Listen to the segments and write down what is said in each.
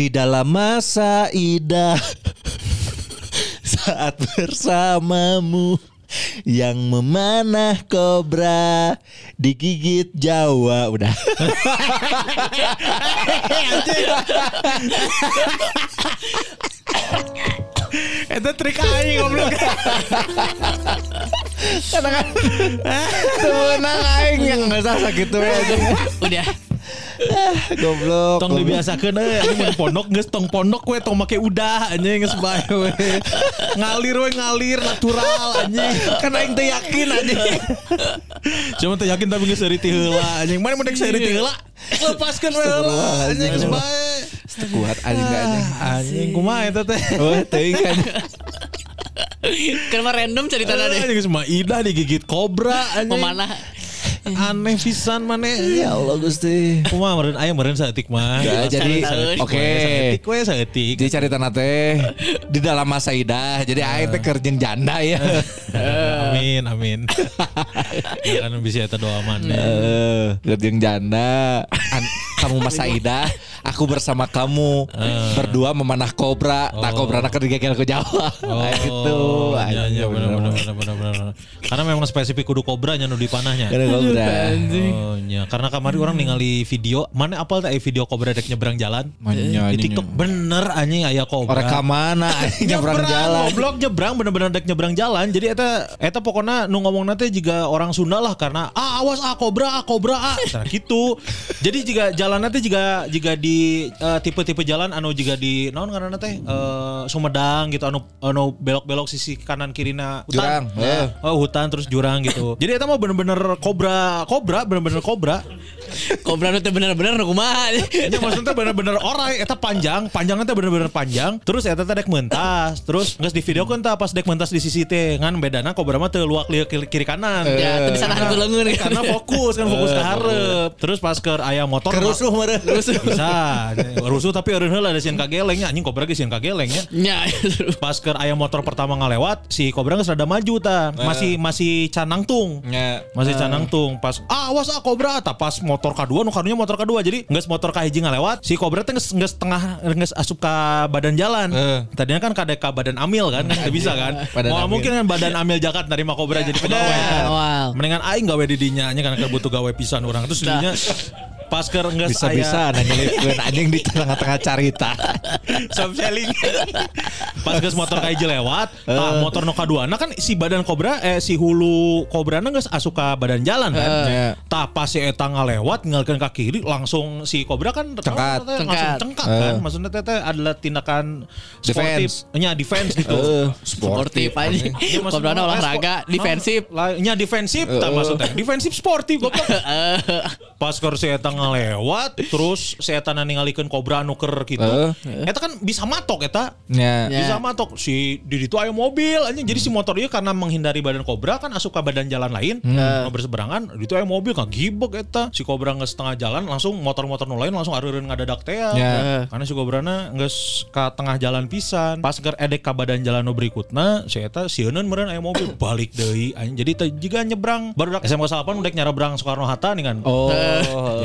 Di dalam masa indah Saat bersamamu Yang memanah kobra Digigit Jawa. Udah Itu trik aing goblok. Temenang aing yang nggak sah gitu ya Udah. Goblok Tong dibiasakeun euy anjing mun pondok geus tong pondok we tong make udah anjing geus bae we. Ngalir we ngalir natural anjing. Kan aing teh yakin anjing. Cuma teh yakin tapi geus seuri ti heula anjing. Mana mun dek seuri ti heula? Lepaskeun we heula anjing geus bae. Kuat anjing gak anjing Anjing kumaha eta teh? Oh teuing kan mah random cerita deh. Anjing geus mah Ida digigit kobra anjing. Memanah. Aneh pisan maneh. Ya Allah Gusti Kumaha meureun aya meureun saeutik mah. Gak, jadi oke Saeutik we saeutik. Jadi cari tanah teh di dalam masa idah. Jadi aing teh kerjeng janda ya. Amin, amin. ya kan bisa eta doa mana. Eh, kerjeng janda. An- kamu masa idah, aku bersama kamu berdua memanah kobra. Nah, kobra nak digegel ke Jawa. Nah, gitu. Iya, iya, benar, benar, bener. benar, benar, benar. Karena memang spesifik kudu kobranya nu dipanahnya. Karena kobra. Oh, iya. Karena kemarin orang ningali video, mana apal teh video kobra dek nyebrang jalan? Manya, Di TikTok bener anjing aya kobra. Orang ke mana? Anjing nyebrang jalan. Goblok nyebrang bener-bener dek nyebrang jalan. Jadi eta eta pokoknya nu ngomong nanti juga orang Sunda lah karena ah awas ah kobra ah kobra ah nah, gitu. Jadi jika jalan nanti jika jika di eh, tipe-tipe jalan anu jika di naon karena teh eh, Sumedang gitu anu anu belok-belok sisi kanan kirina Jurang, eh. Oh hutan terus jurang gitu. Jadi eta mah bener-bener kobra kobra bener-bener kobra. Kobra nu teh bener-bener nu kumaha. Ini maksudnya bener-bener orai Eta panjang Panjangnya teh bener-bener panjang. Terus eta teh dek mentas Terus nggak di video kan pas dek mentas di sisi teh. Ngan bedana kobra mah teu luak lieu kiri, kanan. Ya, teu bisa nahan ku leungeun. Karena fokus kan fokus ke hareup. Terus pas ke ayam motor Kerusuh meureun. Bisa Rusuh tapi eureun heula ada sieun kagelengnya Anjing kobra ge sieun kagelengnya Nya. Pas ke ayam motor pertama ngalewat Si kobra geus rada maju ta. Masih masih canangtung. Ya. masih canang tung pas ah awas ah kobra. Tak pas motor kedua nu kadunya motor kedua jadi nggak motor kahiji ngalewat si kobra teh nggak setengah nggak asup ke badan jalan. Eh. tadinya kan kadek ke badan amil kan kan nggak bisa kan. Badan mau amil. mungkin kan badan amil jakat nerima kobra jadi pegawai kan. Mendingan aing gawe di dinya nya karena kan butuh gawe pisan orang terus dinya pas ke nggak Bisa-bisa nanya nyelipkeun anjing di tengah-tengah carita. Soft selling. Pas motor kahiji lewat, tah motor nu kaduana kan si badan kobra eh si hulu kobrana geus asup ka badan jalan kan. Iya. Tah pas si eta ngalewat ninggalkeun ka kiri langsung si kobra kan Cengkat. langsung Cengkat. cengkat kan. Eh. Maksudnya teh adalah tindakan Defense. sportif. Nya defense gitu. Eh, Sportif aja. Ya, maksud Kobra olahraga, eh, defensif. nya defensif tak maksudnya. Defensif sportif. Pas keur si eta ngalewat terus si eta ningalikeun kobra nu keur gitu. Eta kan bisa matok eta. Ya. Ya. Bisa matok si di itu aya mobil anjing. Jadi si motor ieu karena menghindari badan kobra kan asup ka badan jalan lain. Hmm. Nu berseberangan di itu aya mobil kan gibek eta. Si kobra geus setengah jalan langsung motor-motor nu lain langsung areureun ngadadak teh. Ya. Karena si kobrana geus ka tengah jalan pisan. Pas keur edek ka badan jalan nu berikutna si eta sieunun meureun aya mobil balik deui anjing. Jadi teh jiga nyebrang baru SMK 8 udah nyebrang Soekarno Hatta nih kan. Oh.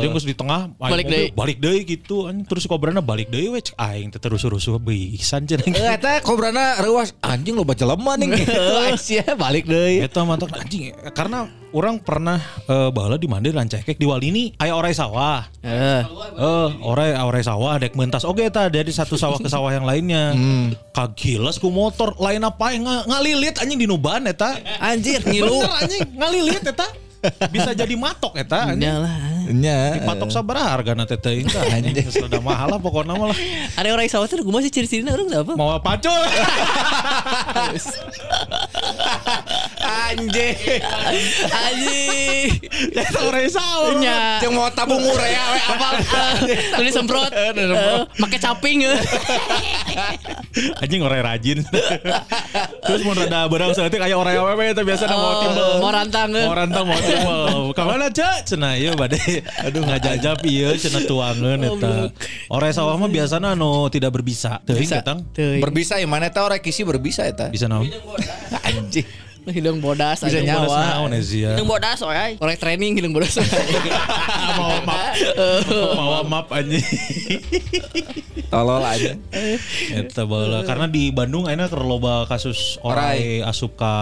Jadi geus di tengah Balik deui. balik deui gitu anjing terus kobrana balik deui we cek aing teh rusuh-rusuh pisan cenah. Eh, eta kobrana reuas anjing lo baca lemah nih. Aisyah balik deui. Eta mantok anjing karena orang pernah eh baheula di Mande rancekek di Walini aya orai sawah. Eh. Eh, orai orai sawah dek mentas oke ta dari satu sawah ke sawah yang lainnya. Kagilas ku motor lain apa yang ngalilit anjing di nuban eta. Anjir ngilu. Bener anjing ngalilit eta. Bisa jadi matok eta anjing. Nya. Dipatok sabaraha hargana teh teh tah, anjing geus rada mahal lah pokokna mah lah. Ada orang sawah teh kumaha sih ciri-cirina urang teu apa? Mau pacul. Anjing. Anjing. Eta orang saur. Nya. Jeung mau tabung urea we. Apa? eh, Lu disemprot. Eh, Make caping. eh. Anjing orang rajin. Terus mau rada berang seperti kayak orang awewe itu biasa mau Oh, timbel. mau rantang, eh. Mau rantang mau timbel. Ke mana cek? Cenah ieu bade. Aduh ngajajab ieu cenah tuangeun eta. Orang sawah mah biasana anu tidak berbisa. Teuing. Berbisa ya mana eta orang kisi berbisa eta. Bisa naon? Anjing. Hidung bodas Bisa anjing. nyawa. Ya ya. Hidung bodas oy. Orang training hidung bodas. Mau map. Mau map anjing. Tolol aja. Eta baheula karena di Bandung ayeuna keur loba kasus orai asup ka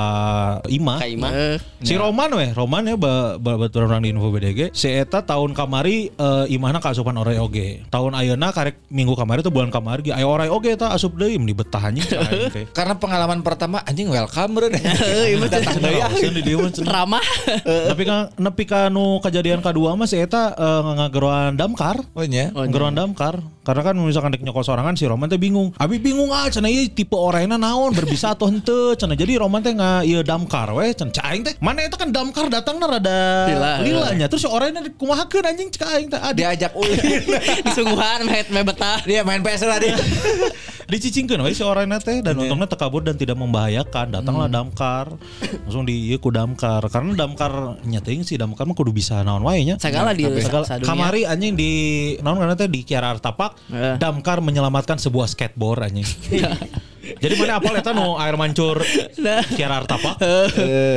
imah. Ka imah. Eh, Si Roman weh, Roman ya baturan orang di info BDG. Si eta tahun kamari eh, imahna kaasupan orai oge. Tahun ayeuna karek minggu kamari tuh bulan kamari ge aya orai oge eta asup deui mun di betah anjing cai teh. Karena pengalaman pertama anjing welcome bro. Datang dieu mah cenah. Ramah. Tapi kan nepi ka nu kejadian kedua mah si eta eh, ngageroan damkar. Oh nya. Geroan damkar karena kan misalkan dek nyokol sorangan si Roman teh bingung. Abi bingung ah cenah ieu tipe orangna naon berbisa atau henteu cenah. Jadi Roman teh nga ieu damkar we cenah Cak aing teh. Mana eta kan damkar datangna rada Lila. lilanya. Terus si orangna kumahakeun anjing cak aing teh. Ah, di- Diajak ulin. Disungguhan mehet me betah. Dia main PS lah dia. dicicingkeun we si orangna teh dan untungnya tekabur dan tidak membahayakan. Datanglah damkar. Langsung di ieu ku damkar. Karena damkar nyating si damkar mah kudu bisa naon wae nya. Sagala di Segala- kamari anjing di naon karena teh di Kiara Artapak Eh. damkar menyelamatkan sebuah skateboard anjing. Jadi mana apal eta nu air mancur Kiara Artapak.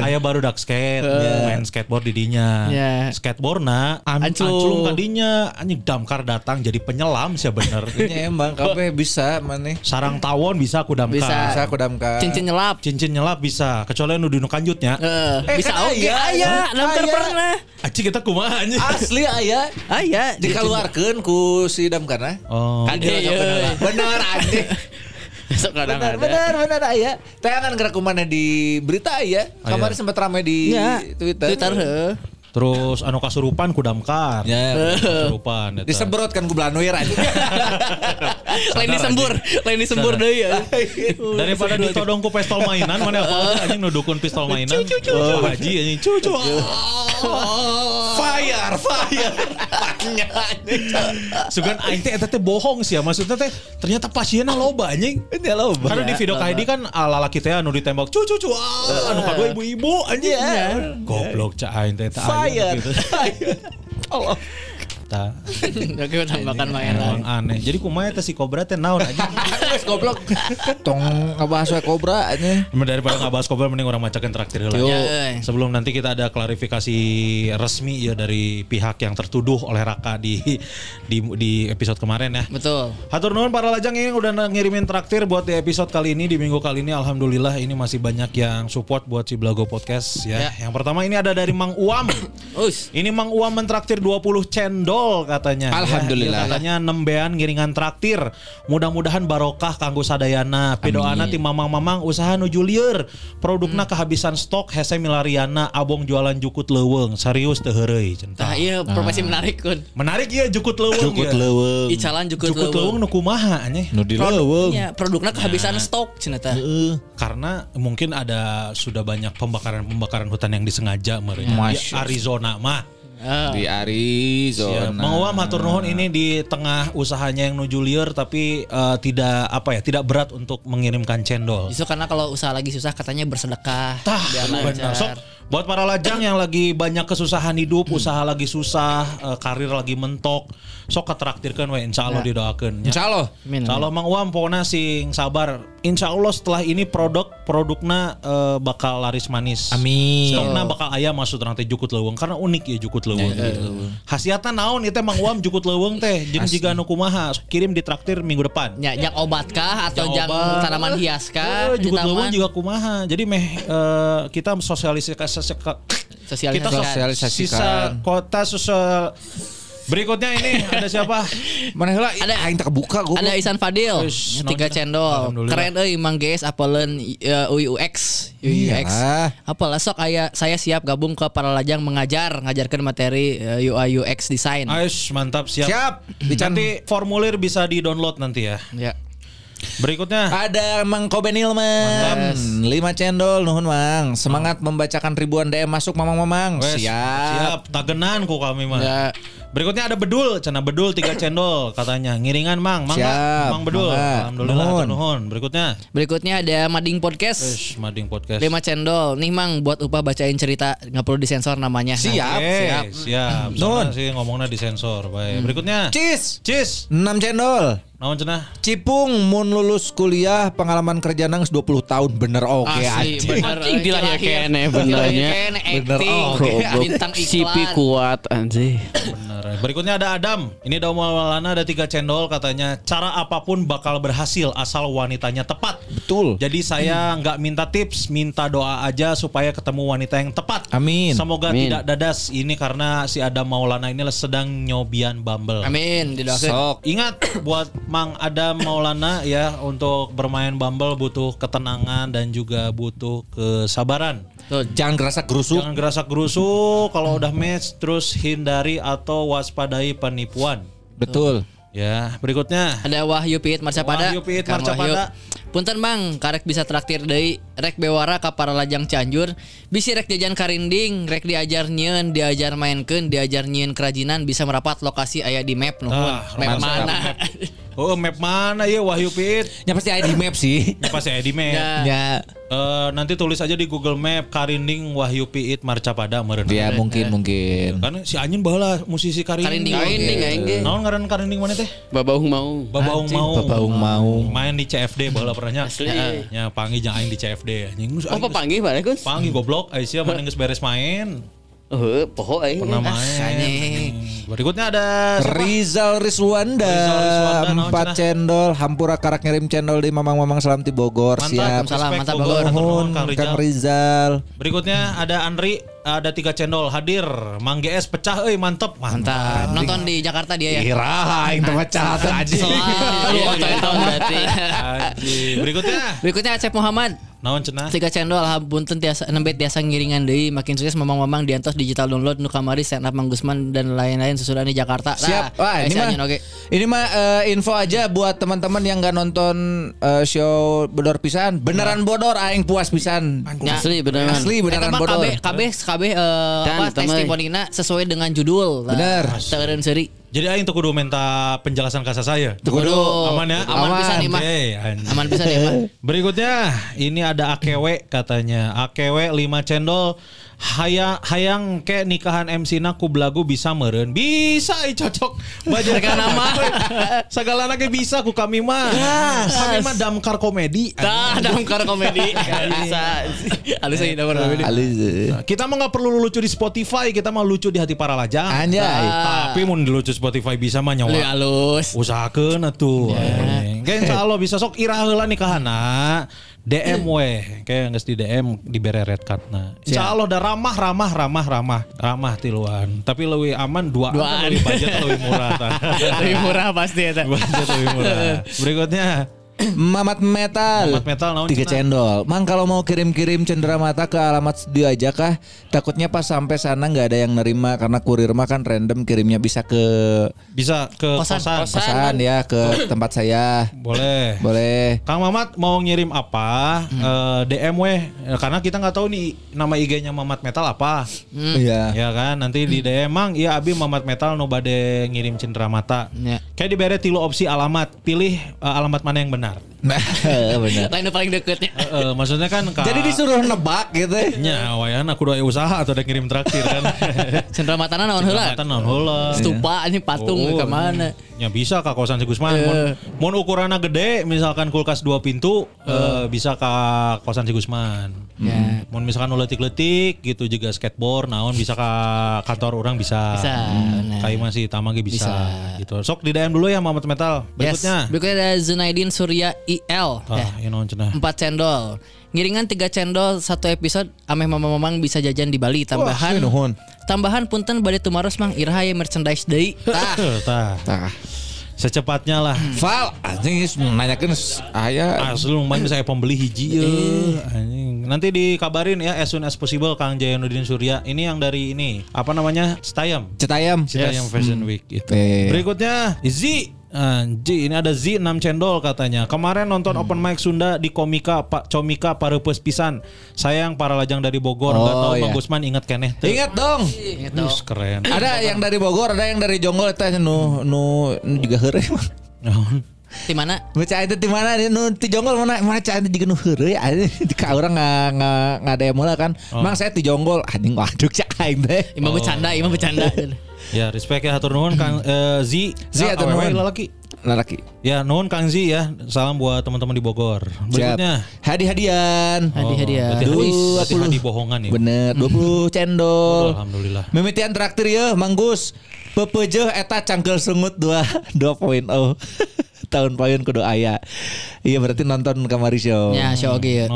Aya baru dak skate, main skateboard di dinya. Ya. Skateboardna an Anclung. anclung ka dinya anjing damkar datang jadi penyelam sih bener. Nya emang kabeh bisa maneh. Sarang tawon bisa aku damkar. Bisa. Bisa aku damkar. Cincin nyelap. Cincin nyelap bisa, kecuali nu di nu kanjutnya. Eh, bisa kan oke aya, damkar pernah. Aci kita kumaha anjing. Asli aya. Aya. Dikeluarkeun ku si damkarna. Oh. Ade ya. Bener anjing. Besok kadang Bener, ada. bener, bener aya. Teh gerak kumana di berita aya. Kemarin Aya. sempat ramai di Ya, Twitter. Twitter heuh. Terus anu kasurupan ku damkar. Ya. Kasurupan eta. Disemprot kan ku Blanuir anjing. Lain disembur, lain disembur deui ya. Daripada ditodong ku pistol mainan mana apa anjing nu dukun pistol mainan. Oh, haji anjing cucu. fire, fire. Sugan aing teh eta teh bohong sih ya maksudnya teh ternyata pasienna loba anjing. Ini loba. Karena di video KD kan ah, lalaki teh anu ditembak cu cu cu ah, anu kadua ibu-ibu anjing. Goblok cak aing teh teh Fire. gitu. Allah. Tah, Oke, tambahkan emang mainan. aneh. Jadi kumaha teh si Cobra teh naon. Wes goblok. Tong ngebahas we kobra. Emang daripada nggak bahas Cobra mending orang macakin traktir lah. Sebelum nanti kita ada klarifikasi resmi ya dari pihak yang tertuduh oleh Raka di di, di episode kemarin ya. Betul. Hatur nuhun para lajang yang udah ngirimin traktir buat di episode kali ini di minggu kali ini alhamdulillah ini masih banyak yang support buat si Blago Podcast ya. Ya. Yang pertama ini ada dari Mang Uam. Ini Mang Uam mentraktir 20 cendol katanya. Alhamdulillah. Ya, katanya nembean ngiringan traktir. Mudah-mudahan barokah kanggo sadayana. Pidoana ti mamang-mamang usaha nuju lieur. Produkna kehabisan stok hese milariana abong jualan jukut leuweung. Serius teu heureuy. Nah, iya profesi menarik kun. Menarik ya jukut leuweung. Cukut ya. leuweung. Icalan jukut Jukut leuweung nu kumaha nya? Nu di leuweung. Produknya, produknya kehabisan stok cenah karena mungkin ada sudah banyak pembakaran-pembakaran hutan yang disengaja mereka. Di Arizona mah. Ah. Di Arizona. Mang Uam hatur nuhun ini di tengah usahanya yang nuju lieur tapi eh, tidak apa ya, tidak berat untuk mengirimkan cendol. Justru karena kalau usaha lagi susah katanya bersedekah. Tah, benar. Sok, buat para lajang yang lagi banyak kesusahan hidup, usaha lagi susah, eh, karir lagi mentok, sok ketraktirkan we insya Allah didoakeun. nya. Insya Allah. Insya Allah Mang Uam pokoknya sing sabar. Insya Allah setelah ini produk produknya eh, bakal laris manis. Amin. Stokna bakal ayam maksud nanti jukut leuweung karena unik ya jukut leuweung. gitu. Khasiatna naon itu Mang Uam jukut leuweung teh jeung jiga nu kumaha kirim di traktir minggu depan. Ya, jak obat kah atau Jak tanaman hias kah? Eh, jukut leuweung juga kumaha. Jadi meh eh, kita sosialisasi kita Sosialisasikan. Sisa kota sosial Berikutnya ini ada siapa? Mana heula Ada- aing tak kebuka gua. Ada Isan Fadil, tiga cendol. Keren euy Mang Gees apaleun uh, UX. UX. Iya. Apalah sok aya saya siap gabung ke para lajang mengajar, ngajarkan materi uh, UI UX design. Aish, mantap siap. Siap. Nanti formulir bisa di-download nanti ya. Ya. Berikutnya. Ada Mang Koben Ilman. 5 cendol nuhun Mang. Semangat membacakan ribuan DM masuk Mamang-mamang. Wes, Siap. Siap, tagenan ku kami mah. Ya. Berikutnya ada bedul, cana bedul tiga cendol katanya. Ngiringan Mang, Mang? Siap, Mang bedul. mangga. Alhamdulillah Nuhun. nuhun. nuhun. Berikutnya Berikutnya ada Mading Podcast. Ish, Mading Podcast. 5 cendol. Nih Mang buat upah bacain cerita nggak perlu disensor namanya. Siap. Oke, siap. siap. Nuhun. Soalnya sih ngomongnya disensor. Baik. Berikutnya Cis Cis. 6 cendol Naon cenah? Cipung mun lulus kuliah pengalaman kerja nang 20 tahun bener oke Asli anjing. bener. Anjing dilahir kene benernya. Kene Bener, oke. Bintang Sipi iklan. kuat anjing. Benar. Berikutnya ada Adam. Ini Daum Maulana ada tiga cendol katanya. Cara apa pun bakal berhasil asal wanitanya tepat. Betul. Jadi saya nggak minta tips, minta doa aja supaya ketemu wanita yang tepat. Amin. Semoga Amin. tidak dadas. Ini karena si Adam Maulana ini sedang nyobian Bumble. Amin. Didoakeun. Sok. Ingat buat Mang Adam Maulana ya untuk bermain Bumble butuh ketenangan dan juga butuh kesabaran. Tuh, Jangan gerasa gerusuk. Jangan gerasak gerusuk kalau udah match terus hindari atau waspadai penipuan. Betul. Ya, berikutnya Ada Wahyu Pit Marcapada. Wahyu Pit Marcapada. Punten Mang, karek bisa traktir deui rek bewara ka para lajang Cianjur. Bisi rek jajan karinding, rek diajar nyeun, diajar mainkeun, diajar nyieun kerajinan bisa merapat lokasi aya di map nuhun. Ah, map mana? Oh, map mana ya Wahyu Pit? Ya pasti ID map sih. Ya pasti di map. Ya. Ya. Eh, nanti tulis aja di Google Map Karinding Wahyu Piit Marcapada meureun. Ya mungkin mungkin. Kan si anjing baheula musisi Karinding. Karinding aing ge. Naon ngaran Karinding mana teh? Babaung mau. Babaung mau. Babaung mau. Main di CFD baheula pernahnya. Asli. Ya panggil jangan aing di CFD anjing. Oh, papanggih Pak Gus? Panggil goblok Aisyah mana geus beres main. Oh, poho aing. Pernah Ah, main. Berikutnya ada siapa? Rizal Rizwanda, Rizal Rizwanda, naon empat cendol, hampura karak ngirim cendol di Mamang-mamang Salam ti Bogor, Mantap, siap. Salam, mantap, Bogor. Bogor. Nuhun, Kang Rizal. Kang Rizal. Berikutnya ada Andri, ada tiga cendol hadir. Mang GS pecah euy mantep. Mantap. Nonton di Jakarta dia ya. Ira, yang aja. Selalu Iya, berarti. Anjing. Berikutnya Berikutnya Acep Muhammad. naon cenah? Tiga cendol punten tiasa nembet tiasa ngiringan deui makin sukses mamang-mamang diantos digital download nu kamari stand up Mang Gusman dan lain-lain sesudah di Jakarta. Siap. Wah, ini mah oke. ini mah eh, info aja buat teman-teman yang nggak nonton eh, show Bodor pisan. Beneran bodor aing puas pisan. Ya. Asli beneran. Asli beneran mah bodor. KB KB KB eh, Dan, apa testimonina sesuai dengan judul. Bener. Teureun seuri. Jadi aing tuh kudu minta penjelasan kasa saya. Tuh kudu. Aman ya? Aman, Aman. bisa nih mah. Aman bisa deh mah. Berikutnya ini ada AKW katanya. AKW 5 cendol hayang hayang ke nikahan MC na ku belagu bisa meren. Bisa i cocok. Bajar kan nama. Segala anaknya bisa ku kami mah. Kami mah damkar komedi. Tah damkar komedi. Bisa. Alus aja damkar komedi. Alis. Kita mah nggak perlu lucu di Spotify, kita mah lucu di hati para lajang. Anjay. Tapi mau lucu Spotify bisa mah Lu nyawa. alus. Usahakeun atuh. Kayak insya Allah bisa sok ira heula nikahana. DM we, kayak nggak di DM di bereret katna. Insya Allah udah ramah, ramah, ramah, ramah, ramah tiluan. Tapi lebih aman dua, Duaan. lebih budget lebih murah. Lebih murah pasti ya. budget lebih murah. Berikutnya Mamat Metal. Mamat Metal, naon Tiga cendol. Mang kalau mau kirim-kirim cendera mata ke alamat studio aja kah? Takutnya pas sampai sana nggak ada yang nerima karena kurir mah kan random kirimnya bisa ke bisa ke Kosan. kosan. kosan ya ke tempat saya. Boleh. Boleh. Kang Mamat mau ngirim apa? Eh, DM weh, Eh, karena kita nggak tahu nih nama IG-nya Mamat Metal apa. Iya. Ya kan, nanti di DM mang, iya Abi Mamat Metal no bade ngirim cendera mata. Ya. Kayak diberi tilu opsi alamat, pilih eh, alamat mana yang benar. Nah, benar. Lain paling deketnya. Eh, eh, maksudnya kan ka, Jadi disuruh nebak gitu. nya wayan aku doa usaha atau ada ngirim traktir kan. Cendera matana naon heula? Mata naon heula. Stupa ini patung Oh, ke mana? Ya bisa ke kosan si Gusman. Mun, Eh. mun ukurannya gede, misalkan kulkas dua pintu, eh, bisa ke kosan si Gusman. Ya. Mun misalkan nu letik-letik gitu juga skateboard, naon bisa ke kantor orang bisa. Bisa, benar. Kayak masih tamage bisa. Bisa. Gitu. Sok di DM dulu ya Mamat Metal. Berikutnya. Yes. Berikutnya ada Zunaidin Surya IL. Ah, Ya. Empat cendol. Ngiringan tiga cendol satu episode ameh mama-mamang bisa jajan di Bali tambahan. Wah, nuhun. tambahan punten bade tumaros mang iraha ya merchandise deui. Tah. Tah. Tah. Secepatnya lah. Val, anjing geus nanyakeun aya Asli lumayan saya pembeli hiji ya. Anjing Nanti dikabarin ya as soon as possible Kang Jayonudin Surya. Ini yang dari ini apa namanya? Stayam. Cetayam. Citayam Fashion Week gitu. Eh. Berikutnya Z Anji, ini ada Z 6 cendol katanya. Kemarin nonton Hmm. open mic Sunda di Komika Pak Comika Parepes pisan. Sayang para lajang dari Bogor nggak Oh, tahu iya. Bang Gusman ingat keneh. teu. Ingat dong. Wus, keren. Ada yang dari Bogor, ada yang dari Jonggol itu nu nu nu juga. Naon? Di mana? Baca itu di mana nu di Jonggol mana mana cai itu juga nu heureuy aya ka urang nga nga ngademo lah kan. Mang saya di Jonggol anjing waduh cak aing teh. Imam bercanda, imam bercanda. Ya, respect ya hatur nuhun Kang eh, Z. Z, Ya, hatur nuhun. lalaki. Lelaki. Ya, nuhun Kang Z ya. Salam buat teman-teman di Bogor. Berikutnya. Hadiah-hadiah. Berarti hadi, Dua berarti puluh. hadi bohongan ya. Bener 20 cendol. Alhamdulillah. Mimitian traktir ya Manggus Pepejeh eta cangkel sungut 2 2.0 tahun payun kudu aya iya berarti nonton kamari show Ya, show oge ya.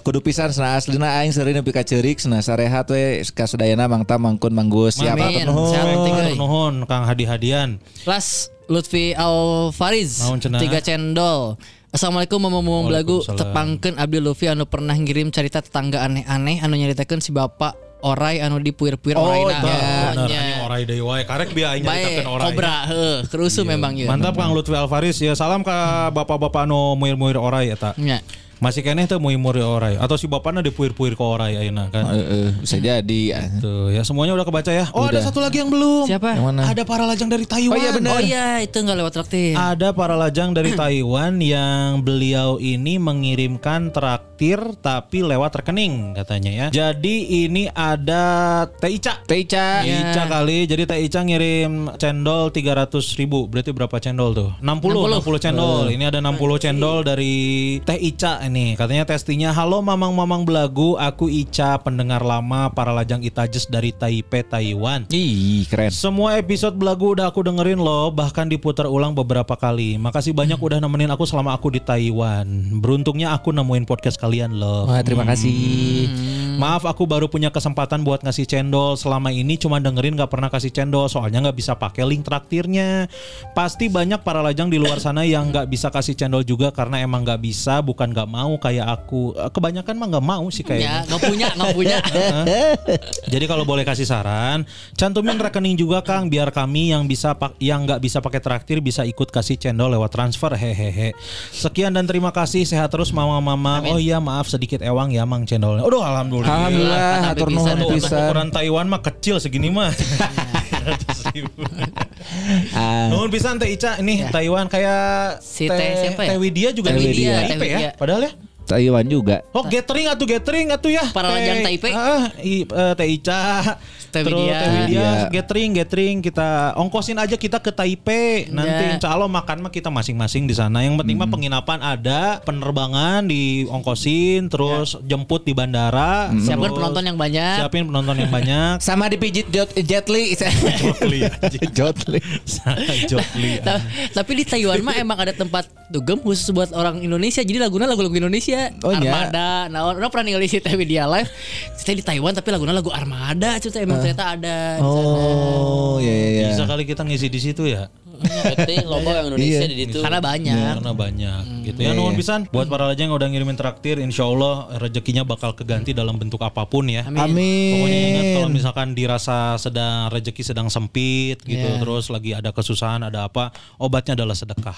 Kudu pisan sana aslina aing seureun nepi ka ceurik sana sarehat we kasadayana mangta mangkun manggus siap Amin. atur nuhun. Kang hadi-hadian. Plus Lutfi Alfariz Naon cenah? tiga cendol. Assalamualaikum belagu Waalaikumsalam. tepangkeun Abdi Lutfi anu pernah ngirim cerita tetangga aneh-aneh anu nyaritakeun si bapak orai anu dipuir-puir Oh, oraina. iya. Bener, Ya, anjing orai deui wae. Karek bieu aing Baik, nyaritakeun orai. kobra, heuh, kerusu memang ya. Mantap Kang Lutfi Alfaris ya salam ke bapak-bapak anu muir-muir orai eta. Ya. Masih keneh teh muir-muir orai atau si bapakna dipuir-puir ke orai ayeuna kan. Heeh, bisa jadi Tuh ya semuanya udah kebaca ya. Oh ada Udah. satu lagi yang belum. Siapa? Yang mana? Ada para lajang dari Taiwan. Oh iya, benar. Oh iya, itu enggak lewat traktir. Ada para lajang dari Taiwan yang beliau ini mengirimkan traktir tapi lewat rekening katanya ya. Jadi ini ada Teh Ica. Teh Ica Iya. Ica kali. Jadi Teh Ica ngirim cendol 300 ribu. Berarti berapa cendol tuh? 60, 60, cendol. Ini ada 60 cendol dari Teh Ica ini. Katanya testinya, halo mamang-mamang belagu. Aku Ica, pendengar lama para lajang Itajes dari Taipei, Taiwan. Ih keren Semua episode belagu udah aku dengerin loh, bahkan diputar ulang beberapa kali. Makasih banyak udah nemenin aku selama aku di Taiwan. Beruntungnya aku nemuin podcast kalian loh. Wah terima kasih Maaf aku baru punya kesempatan buat ngasih cendol Selama ini cuma dengerin gak pernah kasih cendol Soalnya gak bisa pakai link traktirnya Pasti banyak para lajang di luar sana yang gak bisa kasih cendol juga Karena emang gak bisa bukan gak mau kayak aku Eh, Kebanyakan mah gak mau sih Ya, kayaknya enggak punya, enggak punya. Jadi kalau boleh kasih saran, cantumin rekening juga Kang biar kami yang bisa pak yang nggak bisa pakai traktir bisa ikut kasih cendol lewat transfer hehehe. Sekian dan terima kasih sehat terus mama-mama. Oh iya maaf sedikit ewang ya Mang cendolnya. Aduh alhamdulillah. Alhamdulillah hatur bisa nuhun pisan ukuran Taiwan mah kecil segini mah. Ah, Nuhun pisan Teh Ica ini Taiwan kayak Si Teh siapa ya? Teh Widya juga Teh di Widya, ya. Padahal ya. Taiwan juga Oh gathering atuh gathering atuh ya. Para lajang Taipei. Ah, i, eh, Teh Ica. Teh Terus Widya. gathering gathering kita ongkosin aja kita ke Taipei. Nanti Ya. insya Allah makan mah kita masing-masing di sana. Yang penting mah Hmm. penginapan ada, penerbangan diongkosin, terus jemput di bandara. Hmm. Siapkan terus penonton yang banyak. Siapin penonton yang banyak. sama dipijit Jet, Jet Li Jotli Jotli. Ta- Tapi di Taiwan mah emang ada tempat dugem khusus buat orang Indonesia. Jadi lagunya lagu-lagu Indonesia. Oh, iya? Armada. Nah, orang pernah ningali si Teh Widya live. Kita di Taiwan tapi lagunya lagu Armada. Cerita emang ternyata ada. Oh iya iya iya. Bisa kali kita ngisi di situ ya. Berarti logo yang Indonesia Iya. di situ. Karena banyak. Karena banyak gitu Iya, ya. Nuhun iya. pisan buat para lajang yang udah ngirimin traktir, insya Allah rezekinya bakal keganti dalam bentuk apa pun ya. Amin. Pokoknya ingat kalau misalkan dirasa sedang rezeki sedang sempit gitu, Iya. terus lagi ada kesusahan, ada apa, obatnya adalah sedekah.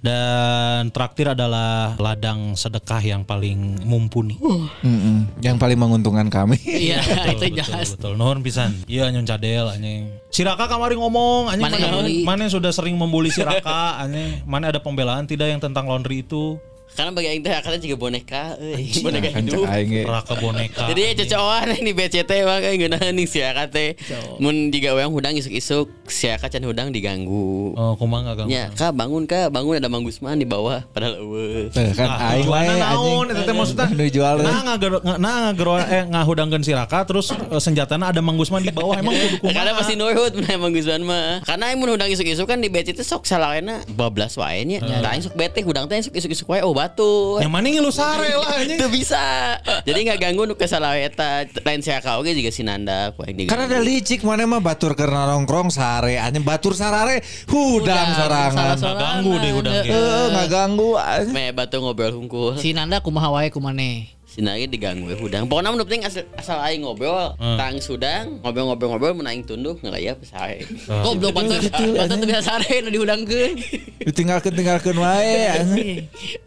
Dan traktir adalah ladang sedekah yang paling mumpuni. Mm-mm. Yang paling menguntungkan kami. Iya, itu betul, jelas. betul. Nuhun pisan. Iya nyun cadel anjing. Si Raka kamari ngomong anjing Mana mana, mana yang sudah sering membuli si Raka anjing. Mana ada pembelaan tidak yang tentang laundry itu? Karena bagi aing teh akarnya juga boneka, euy. boneka Kan hidup. Raka boneka. Jadi cocokan ini BCT mah kayak geunaheun ning si Aka teh. Mun digawe hudang isuk-isuk si Aka can hudang diganggu. Oh, kumaha enggak ganggu. Ya, Kak bangun Kak, bangun ada Mang Gusman di bawah padahal eueuh. Kan Ah, aing wae naon anjing. eta teh maksudnya? Nu jual Nah ngagero nah ngagero eh ngahudangkeun si Raka terus eh, senjatana ada Mang Gusman di bawah emang kudu kumaha? Karena pasti nuhut mun Mang Gusman mah. Karena aing mun hudang isuk-isuk kan di BCT sok salahena bablas wae nya. Da aing sok bete hudang teh isuk-isuk wae oh batu. Yang mana ngilu sare lah. Itu bisa. Jadi nggak ganggu nu kesalah eta lain Aka oge juga si Nanda ku aing Karena ada licik mana mah batur karena nongkrong sare anjing batur sarare hudang sorangan. salah-salah. Ganggu deh hudang. Heeh, enggak ganggu. Me batu ngobrol hungkul. Si Nanda kumaha wae kumane. Sina ge diganggu hudang. Pokona mun penting asal, asal aing ngobrol, tang sudang, ngobrol-ngobrol-ngobrol mun aing tunduk ngaya pesae. Goblok bantu bantu teu bisa sare nu dihudangkeun. Ditinggalkeun tinggalkeun wae.